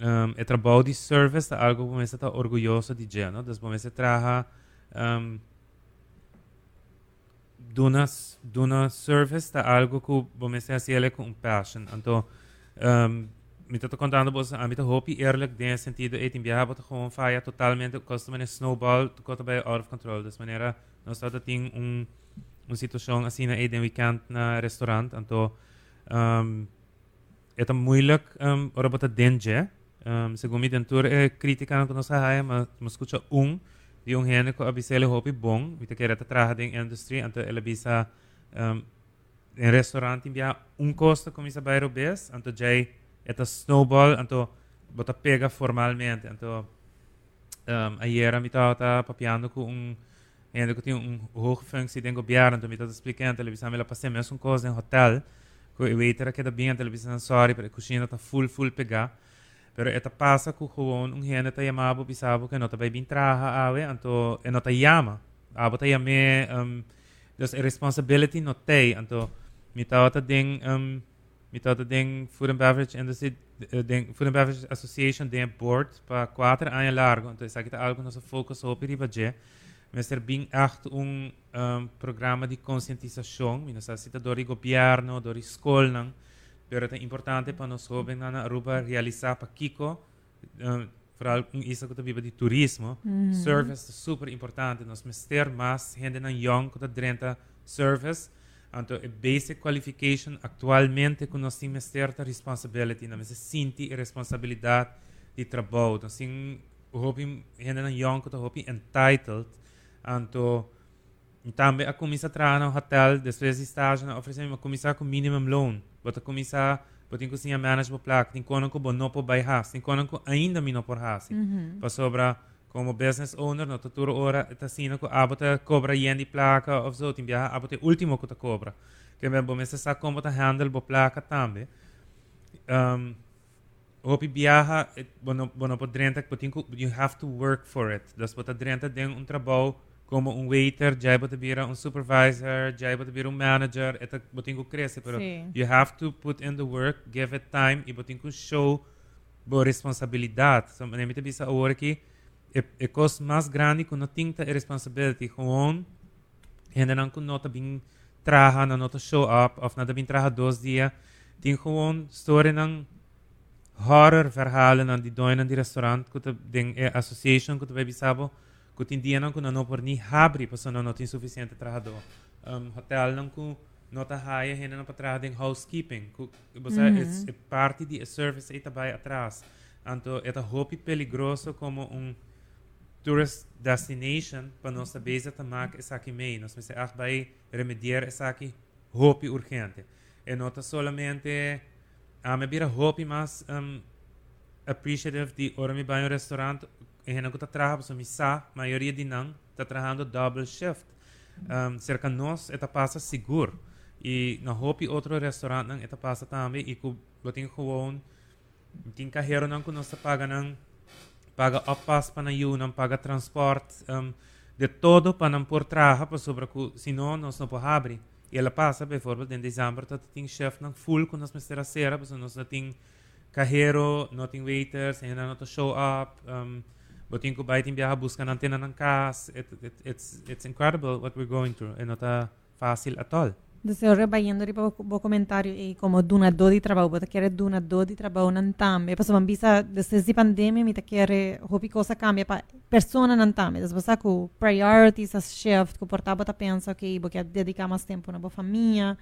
um, o trabalho de service é algo que você está orgulhoso de no? Das você traga um, do në service të algo ku bo me se asjele ku në passion. Anto, um, mi të të kontando bo se ami të hopi erlëk dhe në sentido e tim bjahabo të kohën faja totalmente kosto me snowball to kosto bëj out of control. Des manera, në sa të ting unë unë situasjon asina e den weekend në restorant. Anto, um, e të um, robot denje. Um, se gumit e e kritika në kënë sa haja, më, më skuqa unë, yung hene ko abisele hopi bong, vita kera ta traha ding industry, anto ela bisa um, in restaurant bia un costo como isa bayro bes, anto jay eta snowball, anto bota pega formalmente, anto um, ayer mi ta ta papiando ko un hene ko tinha un hoge functie den gobiar, anto mi ta explicando, ela bisa me la passe mes un cosa in hotel, ko e waiter que da bem, ela bisa sorry, pero a cozinha tá full full pegar. pero etta passa ku gewoon un hene ta yamabo bisabo ke nota bay bintraha awe anto eh, enota yama. Abo ta yame um dus responsibility not te anto mitawata ding um mitawata ding food and beverage industry uh, ding food and beverage association ding board pa quater anja largo. Anto sakita algo nosso focus op iri budget mas er bing echt un um, programa de conscientização minasasita dori governo dori skolnang pero é importante para nós jovens na Aruba realizar para Kiko, um, vooral com isso que eu vivo de turismo, service é super importante. Nós meter mais gente na young que drenta service, então a basic qualification atualmente que nós temos meter a responsibility, nós a responsabilidade de trabalho. Nós temos hopi gente na young que hopi entitled, então também a comissão trabalha no hotel, depois de estágio, na oferece uma comissão com minimum loan. Bota comissão, bota em cozinha manage po plak, tem kono ko não po by has, tem ko ainda mi no por has. Pa sobra como business owner, no tuturo ora, ta sino ko abota cobra yendi placa of zo, tem bia abota último ko ta cobra. Que me bom sa como ta handle bo placa também. Um, Hopi biaha, bono, bono po drenta, potinko, you have to work for it. Das bota drenta den un trabalho como um waiter, já bota vira um supervisor, já bota vira um manager, eta botinko cresce, pero Sim. you have to put in the work, give it time, e botinko show boa responsabilidade. So, nem te bisa a hora que é, é coisa mais grande que não tem a responsabilidade, gewoon, ainda não que nota bem traha, não nota show up, of nada bem traha dois dias, tem gewoon story ng horrorverhalen aan die doen aan die restaurant, que den eh, association que tu vai tem dia não por ni habri, porque não tem suficiente trabalhador. Um, hotel não que nota haya hena não para trabalhar em housekeeping, você é parte de service aí também atrás. Então, é hopi peligroso como um tourist destination para nossa beza tamak essa aqui meio. Nós pensamos, ah, vai remediar essa aqui hopi urgente. E nota solamente a me bira hopi mas um, appreciative de ora mi banho restaurant e Ehen ako tatrabaho sa misa, maioria de não, tá trabalhando double shift. Um, cerca nós, esta passa seguro. E na hopi outro restaurante nang esta passa também, e que eu tenho que tem carreiro paga não paga opas para não não paga transporte um, de todo para não por trabalho para sobre que senão nós não podemos abrir e ela passa por exemplo em dezembro tá tem chefe não full com nós mestra cera porque nós não tem carreiro não tem waiters ainda não show up um, botin ko baitin biyaha busca ng tina ng kas, it, it, it's, it's incredible what we're going through, e nota fácil at all. Desejo rebayendo ri po bo comentário e como duna do di trabalho, bota querer duna do di trabalho nan tambe. Paso man bisa desde di pandemia mi ta querer hopi cosa cambia pa persona nan tambe. Des bosa ku priorities as shift, ku porta bota pensa ok, bo quer dedicar mais tempo na bo família.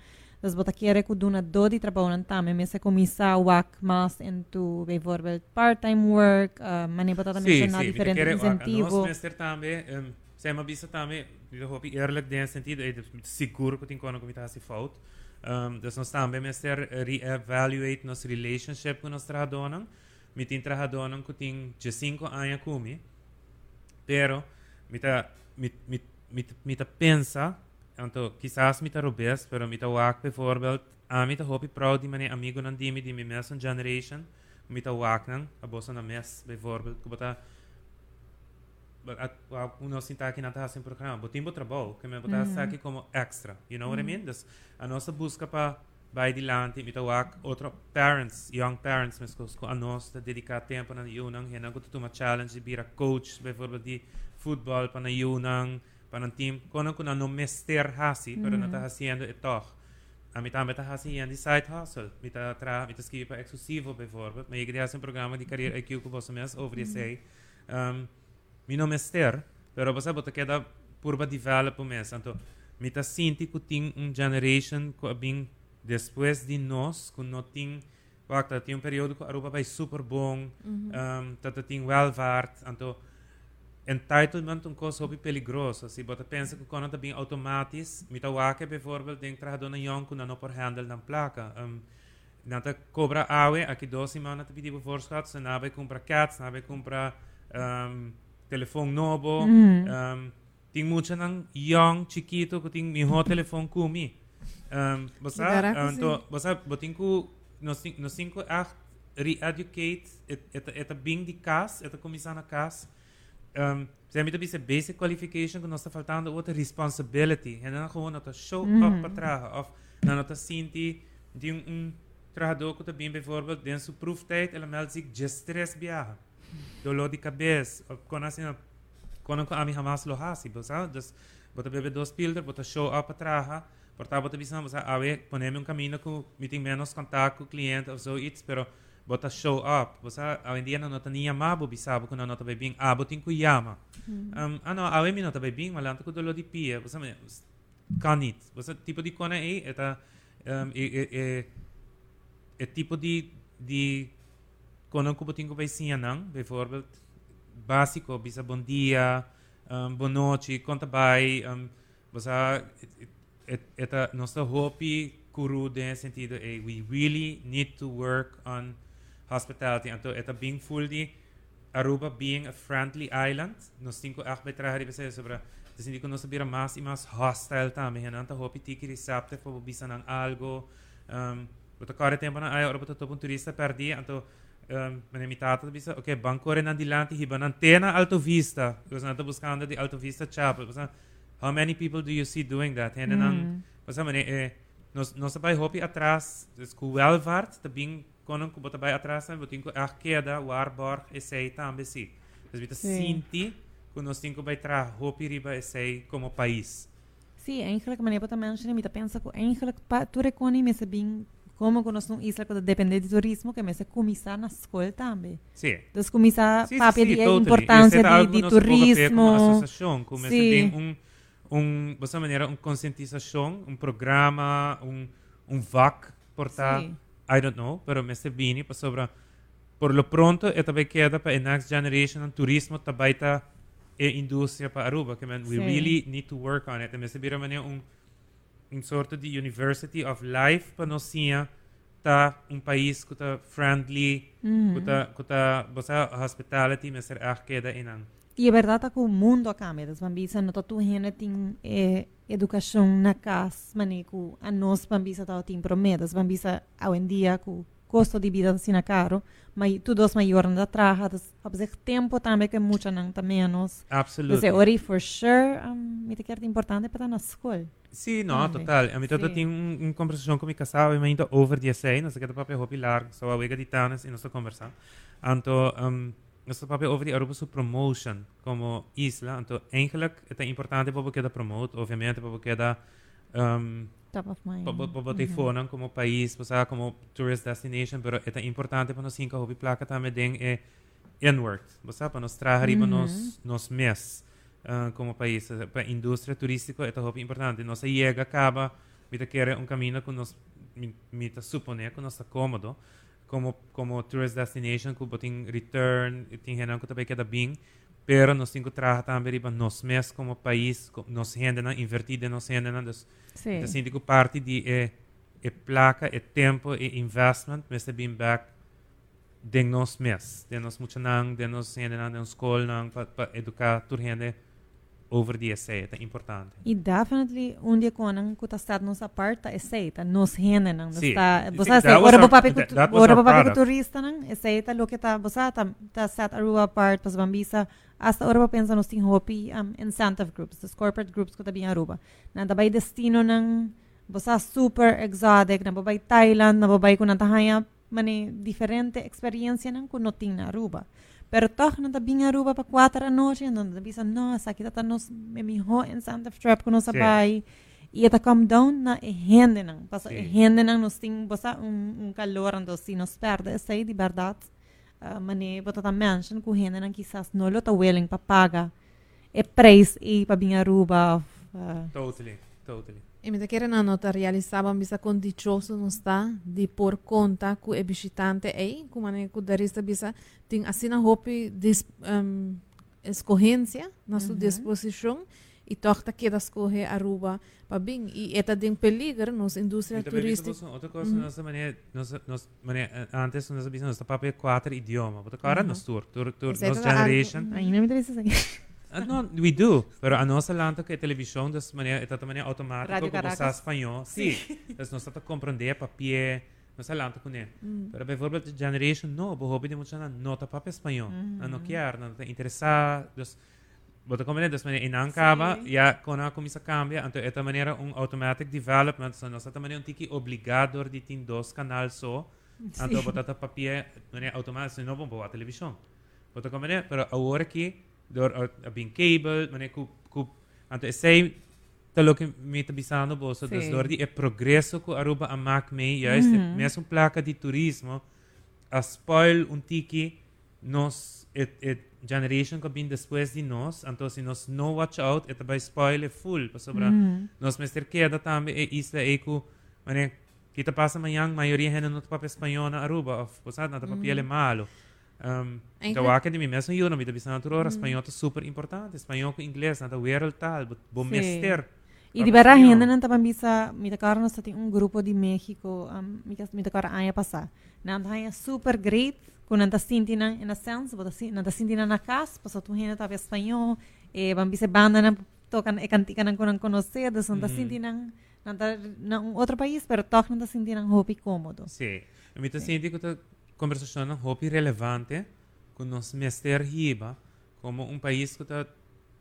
Des bota querer ku duna do di trabalho nan tambe, me se começar wak mas into bijvoorbeeld part-time work, uh, mani bota também Sim, na diferente incentivo. Nós também, um, sei uma bisa também, eu hoop eerlijk den sentido, é seguro que tem quando como está se fout. Um, dus nós também mestre re-evaluate nosso relationship com nós trabalhadores. Me tem trabalhadores que tem de 5 anos comigo, pero me tá me me me me tá pensa, então quizás me tá robes, pero me tá wak bijvoorbeeld, a me tá hoop proud de mijn amigo nan die me die me mesmo generation, me tá wak nan, a bossa na mes bijvoorbeeld, que bota at uh, uno sinta aqui na taça em programa, botimbo trabalho, que me botar Mhm. aqui como extra, you know what I mean? Dus, a nossa busca para vai dilante, me tawak outro parents, young parents, mas com a de dedicar tempo na yunang, hena ko tutuma challenge de bira coach, bijvoorbeeld di football para na yunang, para team, kono ko na no mester hasi, pero na ta haciendo ito. A mitad me tá haciendo de side hustle, tá tra, escrever para exclusivo, bijvoorbeeld, mas eu queria um programa de carreira IQ que você mesmo over sei. Um, mi não mester, pero você bota queda purba develop mes. Então, mi ta sinti que tem um generation que bem depois de nós, que não tem um período que a Aruba vai super bom, um, tata tem welvaart, então entitlement um coisa hobby peligroso. Se bota pensa que quando tá bem automatisch, mi ta wake bijvoorbeeld denk trahado na yon kuna no por handle ng plaka. Um, nata cobra awe, aqui dois semanas te pedi voorschat, se nabe compra cats, nabe compra um, telefoon novo, Mhm. um, ting mucha ng young, chiquito, que telefoon kumi. Um, basta, Caraca, um, to, basta, boting ko, no, cin- no cinco acht, re-educate, et, et, et, et bing di cas, et começar na cas, um, zijn met deze basic qualification kunnen ze faltando outra responsibility. En dan gewoon dat show mhm. up vertragen. Of dan dat sinti die een tradoco te bien bijvoorbeeld den su proeftijd en meldt zich gestres biaga. Dolor de cabeça. Of kon als in kon ook aan mij hamas lohasi. Dus wat hebben dos pilder, wat show up vertragen. Portava te bisan, você, ah, ponemos um caminho com meeting menos contato cliënt of ou zoiets, Maar bota show up. Bosa, dia não nota nem amabo, bisabo, quando não nota bem, ah, botin ko yama. Um, ano, awe mi nota bem, malanto ko dolor de pia, bosa, me, kan niet. Bosa, tipo de kona e, eta, um, e, e, e, e tipo de, de quando eu botin ko vai sinanang, bijvoorbeeld, básico, bisa bom dia, um, boa noite, conta vai, um, et, eta, nossa hopi kuru den sentido, we really need to work on hospitality. And to ita being fuldi Aruba being a friendly island. Nos tinko akbe trahari bese sobra. Entonces indico no sabira más y más hostile también anta hopi tiki receptive po bisan ang algo. Um Bota kare tempo na ayo roboto topun turista per dia. Anto um, mijn imitator bisa oké okay, bankore na dilanti hiba na tena alto vista. Because na to buscando di alto vista chapel. Basta how many people do you see doing that? En dan basta mene eh nos nos abai hopi atrás des kuwelvart te bing konon ku bota bay atrás na botin ko ah queda warborg essay tambe si dus bita Sim. sinti ku nos tinko bay tra hopi riba essay como país Sim, eigenlijk, meneer Bota mensen, me pensa que eigenlijk pa tu reconi me se bem como que nós não isla que depende de turismo que me se começar na escola também. sì Então começar a sì, sì, pedir a totally. importância é de, de ver como turismo. associação, como Sim. se tem um um dessa maneira um conscientização, um programa, um um VAC portar Sim. I don't know, pero me se bini pa sobra por lo pronto e também queda para next generation ang turismo também tá e indústria para Aruba, que man, we Sim. really need to work on it. Me se bira man um um sorto de university of life para nós sia tá um país que tá friendly, Uhum. que tá que tá bosa hospitality me ser ah queda inang. E é verdade que o mundo cambia, das bambisa não tu hena tem eh, educação na casa, mané que a nós bambisa tá tem promedas, bambisa hoje em dia que custo de vida assim caro, mas todos maior na traja, op zich tempo também que muita não tá menos. Absoluto. Dus ori for sure, um, me quer importante para na escola. Ah, beh, total. A mi toto sì. tinha un, un conversazione con mi casava e ainda over die sei, non so che proprio hopi larg, so a wega di tanes in nostra conversa. Anto, nostra proprio over Europa su promotion como isla, anto eigenlijk het is importante para que da promote, obviamente para que da um, Top of mind. para como país, pues, como tourist destination, pero es importante para nós cinco hopi placa den é inward, pues, para nos nos nos mes ah, como país, para a indústria turística é hopi importante. Nós chega acaba, que nós me me ta supone que está cómodo como como tourist destination que botin return, tem gente que também queda bem, pero nós cinco trazer também riba nos mes como país, invertir de nos gente na dus Sim. então, assim, digo, parte de é, é placa, é tempo, é investment, mas é bem back de nós mesmos, de nós muito não, de nós gente não, de nós escola para educar toda gente over the essay, é importante. E definitely quando que tá estado nos aparta nos rende não? Sim. está Sim, você that sabe was ora bo papi ora bo papi turista não? Aceita lo que tá você tá tá set a rua apart pas bambisa hasta ora bo pensa nos tem hopi um, incentive groups os corporate groups que tá bem aruba. Na dabei destino ng você super exotic na babay Thailand na babay ko na tahaya mani diferente experiência não? Que não tem na Aruba Pero toch na nga Aruba pa 4 a noche, no tabi sa no, sa kita tanos me miho in Santa Trap kuno sa Sí. bay. E ita come down na ehende nang. Paso Sí. ehende nang nos ting bosa un, un calor ando si nos perde essa de verdade. Uh, mani bota ta mention ku hende nang quizás no lo ta willing pa paga. E preço e pa binga Aruba. Uh, Totally, totally. E mi quer na nota realizava bisa condicioso non sta di por conta cu e visitante ei, cu mane cu darista bisa ting asina hopi dis um, escorrência na sua Uhum. disposição e toca que da escorre Aruba. Pa bing e eta ding peligro nos indústria bem, turística. outra coisa, nossa maneira, nossa, nossa maneira, antes nós sabíamos, nossa papel quatro idiomas, outra cara, nós tour, tour, tour, Essa é nos generation, Ai, não me interessa no, we do. Pero a nossa lanta que é televisão, das maneira, é também automático, Radio como sa espanhol. Sim. Das nós está compreender papel, nossa lanta com ele. Mm. Pero, por exemplo, generation, no, bo hobby de muita na nota papel espanhol. Mhm. Não quer, não está interessado. Bota como é, das maneira, inang acaba, já quando a comissa cambia, então é maneira um automatic development, so nós está maneira um tiki obrigador de ter dois canais só, então bota ta papel, maneira automático, não bom a televisão. Bota como é, pero agora que door Abin Cable, meneer Koep, Koep. Dus zij te mee te bisano boso. Dus door die progresso ko Aruba aan maak mee, juist, mm -hmm. Eh, mesmo placa di turismo, a spoil un tiki, nos, et, et generation que vem depois de nós, então se nós não watch out, é também spoiler full, para sobrar. Mm. Mm-hmm. Nós mestre queda também é eh, isla eh, é que, mané, que tá passa amanhã, a maioria ainda não tá para espanhola Aruba, ou, sabe, não tá para mm. malo. Um, Ainda- então, aqui de mim mesmo, eu não me deve ser natural, espanhol é super importante, espanhol com inglês, na wereltaal, bom Sim. mester. E de Opinião. ainda não estava bisa, me tocaram nós tem um grupo de México, me tocaram ano passado. Não tá super great, quando não sentindo na sense, bota não sentindo na casa, passou tu ainda estava espanhol, e vamos bisa banda na tocan e cantica não conhecer, não tá Mhm. sentindo não na outro país, pero toca não tá sentindo um hobby cômodo. Sim. Eu me sinto que conversación un poco relevante con los mestre arriba, como un país que está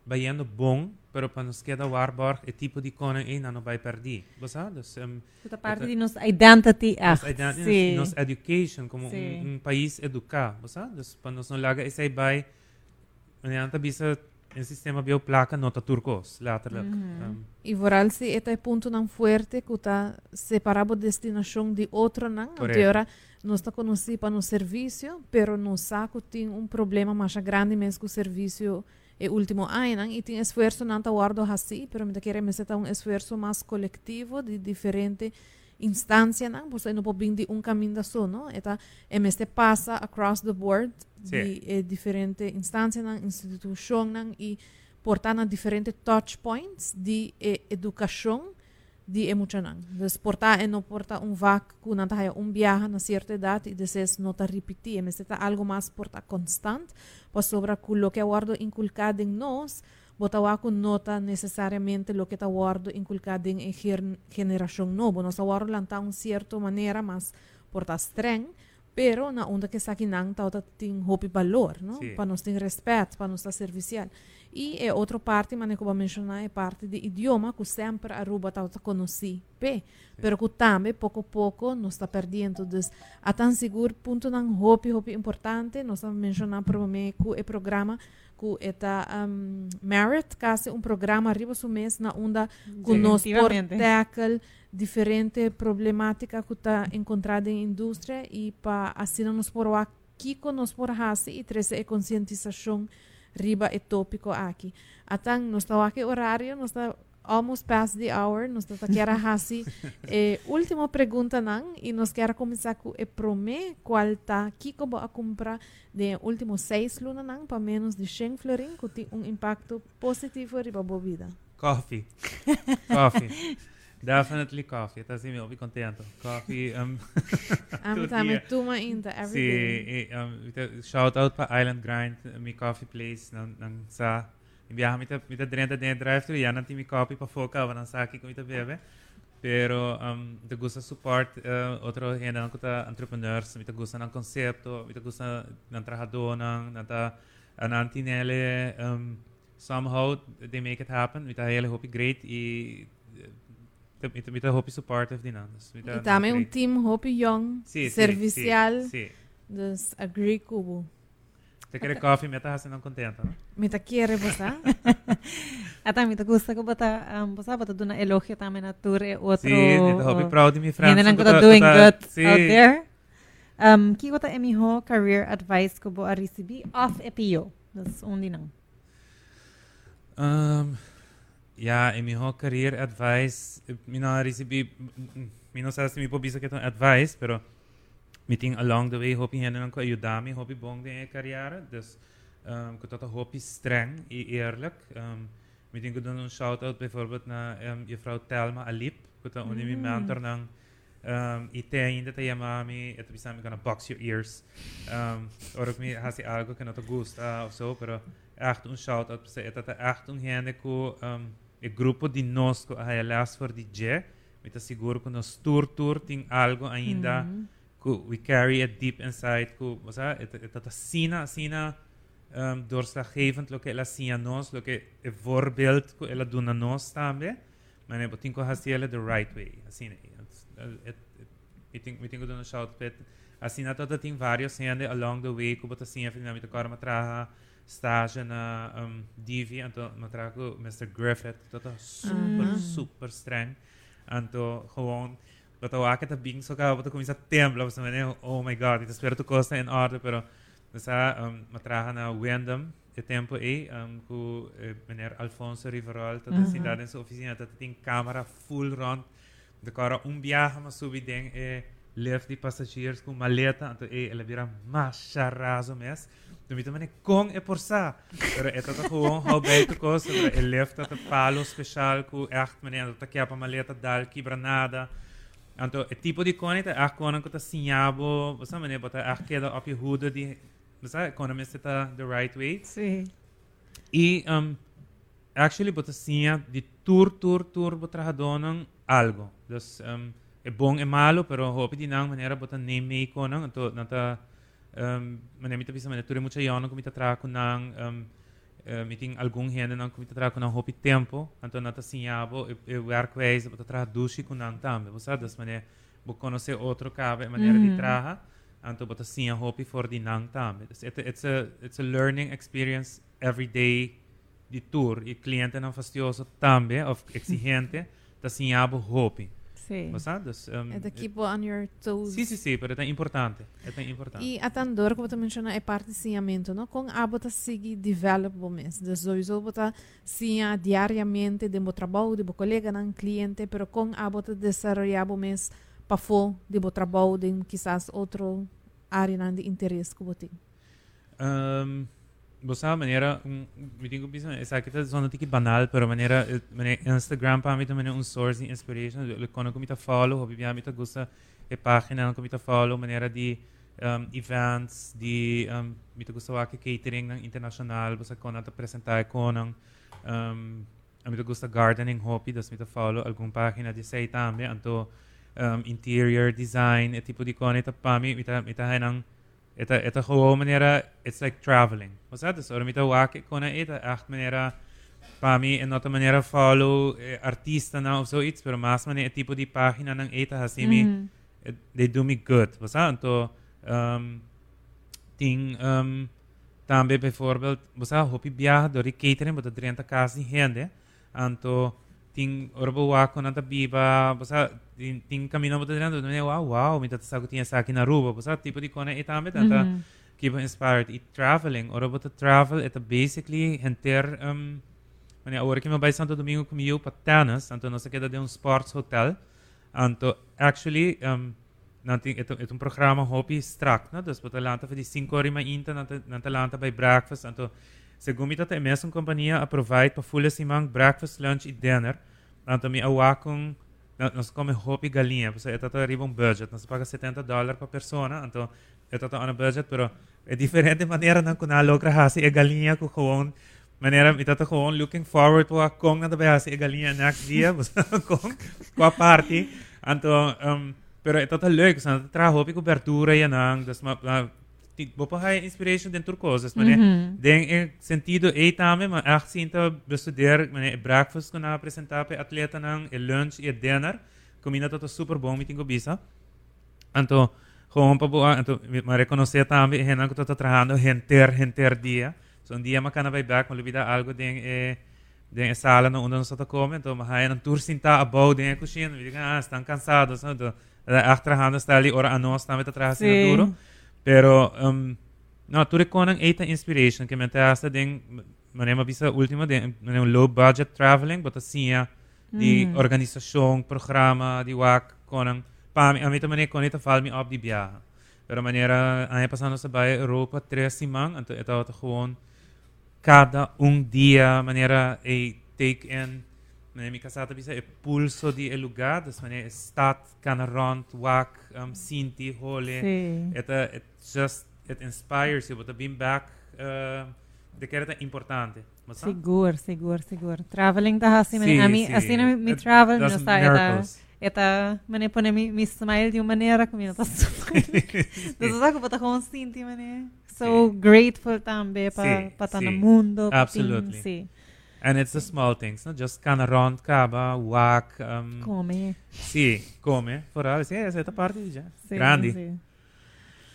vayendo bom, pero para nos queda waarborg el tipo de conen en no vai perder. ¿Vos sabes? Um, Toda parte de nuestra identity. Nos identity, sí. nos education, como sí. un, un país educado. ¿Vos sabes? Para nos no laga ese vai, en anta bisa el sistema bioplaca nota turcos, laterlijk. Mm em. -hmm. um. Y vooral si este punto tan fuerte que está separado destinación de otro, ¿no? Correcto. Nós está conhecido para no serviço, pero no saco tem um problema mais grande mesmo que o serviço é último ano, não? e tem esforço não tá guardo assim, pero me quer me tá um esforço mais coletivo de diferente instância, não? Você não pode vir de um caminho só, não? Eta MST passa across the board de eh, diferente instância, não? instituição, não? e portar na diferentes touch points de eh, educação die emocionan. Dus porta eh, no porta un vac, cuando hay un viaje a una cierta edad y dices no te repetí, me este algo más porta constante, pues sobre lo que guardo inculcado en nos, botawa con nota necesariamente lo que te guardo inculcado en gen generación nueva. Nos guardo lanta un cierto manera más porta streng, pero na onda que sakinan tauta ting hopi valor, no? Sí. Pa nos ting respect, pa nos ta servicial. E é outra parte, mas como mencionar, é parte de idioma que sempre Aruba conheci, pe. Pero que também, pouco a pouco, nos está perdendo. Dus, a tan seguro, ponto nang hopi, hopi importante, nos está mencionando provavelmente que é programa que está um, Merit, casi um programa arriba su mês na onda que nos por Definitivamente. tackle diferente problemática que está encontrada em indústria e para assim nos por aqui que nos por e trazer a conscientização riba e tópico aquí. Atang, nos está aquí horario, nos está almost past the hour, nos está aquí hasi. eh, última pregunta nan y nos quiera comenzar con el promé cuál está aquí como a compra de últimos seis lunas nan para menos de 100 florín, que tiene un impacto positivo riba bebida. Coffee. Coffee. Definitely coffee. Estás assim, meu, bem contento. Coffee. Um, A mim Todo também dia. toma ainda every day. sim, e, um, ita- shout out para Island Grind, mi coffee place, nang, nang sa, imbiyahan mita, mita direnta dentro drive-thru, yan ang timi coffee pa foca, wanang sa aqui com mita bebe. Pero um, mita gusta support uh, outro gente ng kuta entrepreneurs, mita gusta ng konsepto, mita gusta ng trabajador ng nata anantinele um, somehow they make it happen. Mita hele hopi great e mita, mita, mita hopi supportive din ang. Mita, E também um team Hope Young, Sim, sim, servicial, sim, sim. dos Agree Cubo. Te quer coffee, meta hasi ng contento, no? Me ta quiere você? At mi gusto ko bata um basta bata doon na elogio tama na tour e outro. Sí, nito hopi uh, proud mi. Hindi lang ko Kuta- ta doing good sí. out there. Um, ki ko ta emiho career advice ko bo a recibi off EPO. Das only nang. Um, Ja, em meu career advice, eu não recebi, eu não sei pobisa que é advice, pero me tem along the way hopi hen en ayuda me hopi bong de carrière, dus um, ik dat hopi streng en eerlijk. Ehm, um, me denk doen shout out bijvoorbeeld naar ehm, um, juffrou Telma Alip, ik dat onder mijn mm. mentor nang um, itain dat je mami, het bisa me gonna box your ears. Um, or ook me hasi algo que no te gusta eh, of zo, pero eh, echt een shout out, dat echt een hende ko um, e grupo di nós a ah, elas for de je me tá seguro que nós tur tur tem algo ainda mm -hmm. que we carry it deep inside que o sea está tá tota sina sina um, doorslaggevend lo que ela sia nos lo que é voorbeeld que ela doen a nós também mas eu tenho que fazer ela the right way assim né eu tenho eu tenho que shout pet assim na toda tem vários sendo along the way que botacinha finalmente agora uma traha stage na um, Divi, então me trago Mr. Griffith, tota super, Ah. super streng. Então, gewoon, wat eu acho que tá bem só que eu começa a temblar, você né, oh my god, eu espero tu costa em ordem, pero nessa um, me traga na Wyndham, e tempo aí, um, com eh, meneer Alfonso Riverol, toda Uhum. a cidade em sua oficina, toda tem câmera full rond, de cara um viaje, mas subi ding, e lift de passageiros com maleta, então e ela vira mais charrazo mes. Então, então, mané, com é por sa. Pero ito ta bij te kosten, pero e lift dat palo special ku echt dat ta kia pa maleta dal kibra nada. Então, e tipo de cone ta echt konen ko ta sinjabo, basta mané, bota echt keda op je hoede die, basta, konen mensen ta the right way. Sí. E, um, actually, bota sinha de tour, tour, tour, bota radonang algo. Dus, um, é bom e malo, pero hopi di nang manera bota name me ko nang, to, nata, mita bisa mané, ture mucha yono kumita tra ko nang, um, uh, meeting algum gente nang kumita tra ko nang hopi tempo, anto nata sinhabo, e, e werkwijze, bota tra dushi ko nang tambe, bosa, dus mané, bo conoce outro cabe, maneira de Mhm. traha, anto bota sinha hopi for di nang tambe. Dus it, it's a, it's a learning experience every day de tour e cliente não fastidioso também of exigente da sinhabo hopi Sí. Basados? Um, É de keep on your toes. Sim, sim, sim, pero é importante. É importante. E a tandor, como você mencionou, é parte de saneamento, não? Com a bota seguir develop o mês. De sowieso bota sinha diariamente de meu trabalho, de meu colega, não cliente, pero com a bota desenvolver o mês para fora de meu trabalho, de quizás outro área de interesse que você tem. Um, Bostava meniera, vidim ko pisam, saj je to zelo tiki banal, pero meniera, eh, meni Instagram pa mi to meni un source di inspiration, kono ko mi ta follow, hobi mi gusta eh, e pagina, ko mi follow, meniera di um, events, di um, mi gusta vake catering ng international, bosa kona ta presentaj konang, um, mi gusta gardening hobby, das mi ta follow algun pagina di sei tambe, anto um, interior design, e tipo di kone ta pami, mi ta, mi eta eta gewoon maniera it's like traveling. Was dat dus? Ormita wa ke kona eta echt maniera para en otra manera follow eh, artista now of zoiets Maar mas mane tipo di pagina nang eta hasimi they mhm. do me good. Was dat? To um ting um bijvoorbeeld was dat? Hopi biah door die catering wat de kaas anto ting orboa con anta biba bosa ting, ting camino bote dentro ne wow wow mita sa ko tinha sa aqui na rua bosa tipo de cone eta me tanta keep inspired. It traveling orboa travel eta basically enter um mane agora que me vai Santo Domingo com eu patanas santo nossa queda de um sports hotel. Anto actually um nanti et et un programma hobby strak na das botalanta für die 5 ore ma inta nanta nanta lanta by breakfast anto se gumita ta mesong companhia a provide pa full simang breakfast lunch e dinner. Anto mi awakong na- nós come hopi galinha porque ito to arriba um budget. Nós paga 70 dollar pa persona anto ito to ano budget pero é diferente maneira na kuna logra hasi e galinha ko gewoon maneira ito to gewoon looking forward to a kong na tabi hasi e galinha next dia kong qua party. Anto um, pero ito to leuk sa tra hopi cobertura yan ang das vou mhm. a inspiration de coisas, mas uhum. sentido maar também, mas assim então Man, de breakfast que na apresentar atleta não, e lunch e dinner, comida tudo super bom, me tenho bisa. Anto, gewoon para boa, então, mas dat que het trabalhando, gente, gente dia, so um dia kan back, mas vida algo tem eh, den salen och undan satt kommer Anto, man har en tursinta about den kusin vi kan ah stan cansado så då efterhand ställer ora annons när vi tar sig Pero, um, naturik ko ng eita inspiration kaya mentasta ding manem bisa ultima de low budget traveling but asia mm. di hmm. organisasyon programa di wak konang pami ah, a mita manem konita falmi op di biyaha pero manera ay pasando sa ano bay Europa tres simang anto ito ito gewoon kada un dia manera a take in né, mi casata bisa e pulso di el lugar das maneira stad kan rond wak um, sinti hole Sí. it, uh, it just it inspires you but being back uh, de que era importante mas sabe? Seguro, seguro, seguro. Traveling da assim, Sim, a mim, sim. assim mi It travel não está, eta, eta, mane pone mi, mi smile de uma maneira como eu tá smile. Então sabe que com sinti, mane. So Sim. grateful também pa Sim, pa tá no sim. mundo. Absolutely. Sim. And it's the small things, no? Just kind of round kaba, whack, um, Come. sì, come, foral, sì, a parte já. Sim, Grande. sim.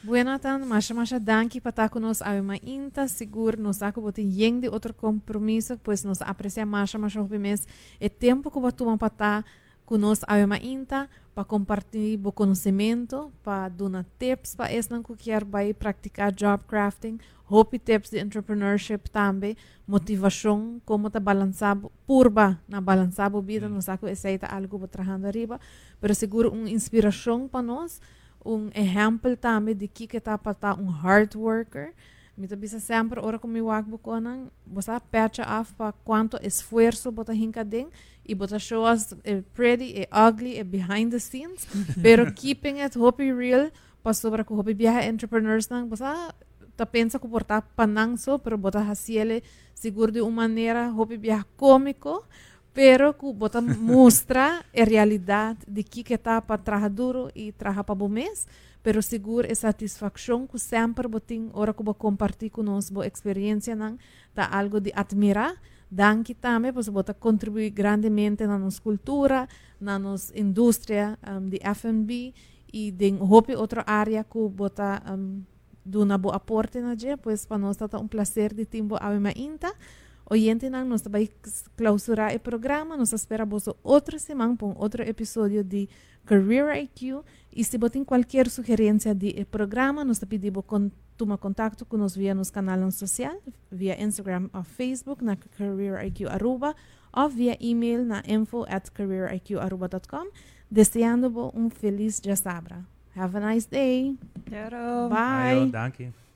Bueno, tan, masha masha danki para estar conosco a uma inta, seguro, nos saco botar yeng de outro compromisso, pois nos aprecia masha masha hopi mês. É tempo que botar para estar conosco a uma inta, para compartilhar o conhecimento, para dar tips para esse não que quer vai praticar job crafting, hopi tips de entrepreneurship também, motivação, como tá balançar, purba na balançar a vida, nos saco esse é algo para trabalhar arriba, pero seguro uma inspiração para nós, um exemplo também de que que tá para tá um hard worker. Me tá bisa sempre ora com wak buko nang bosa pecha af pa quanto esfuerzo bota hinka ding e bota show us eh, pretty e ugly e behind the scenes pero keeping it hopi real pa sobra ko hopi biyahe entrepreneurs nang bosa ta pensa ko porta panang so pero bota hasiele seguro de uma maneira hopi biyahe cômico pero ku bota mostra a realidade de que que tá para trabalhar duro e trabalhar para bom mês pero seguro e satisfação que sempre botin ora que bo compartilhar conosco bo experiência nang tá algo de admirar danke também bota contribuir grandemente na nossa cultura na nossa indústria um, de F&B e de hope outra área que bota um, na boa aporte na dia pois para nós tá um prazer de tempo a uma inta Oyente nang nos vai clausurar o programa, nos espera vos outra semana para um outro episódio de Career IQ. E se botem qualquer sugerência de programa, nos pedimos con toma contato conosco via nos canal social, via Instagram ou Facebook na Career IQ Aruba, ou via e-mail na info at careeriqaruba.com. Desejando um feliz dia sabra. Have a nice day. Bye. Ayo, danke.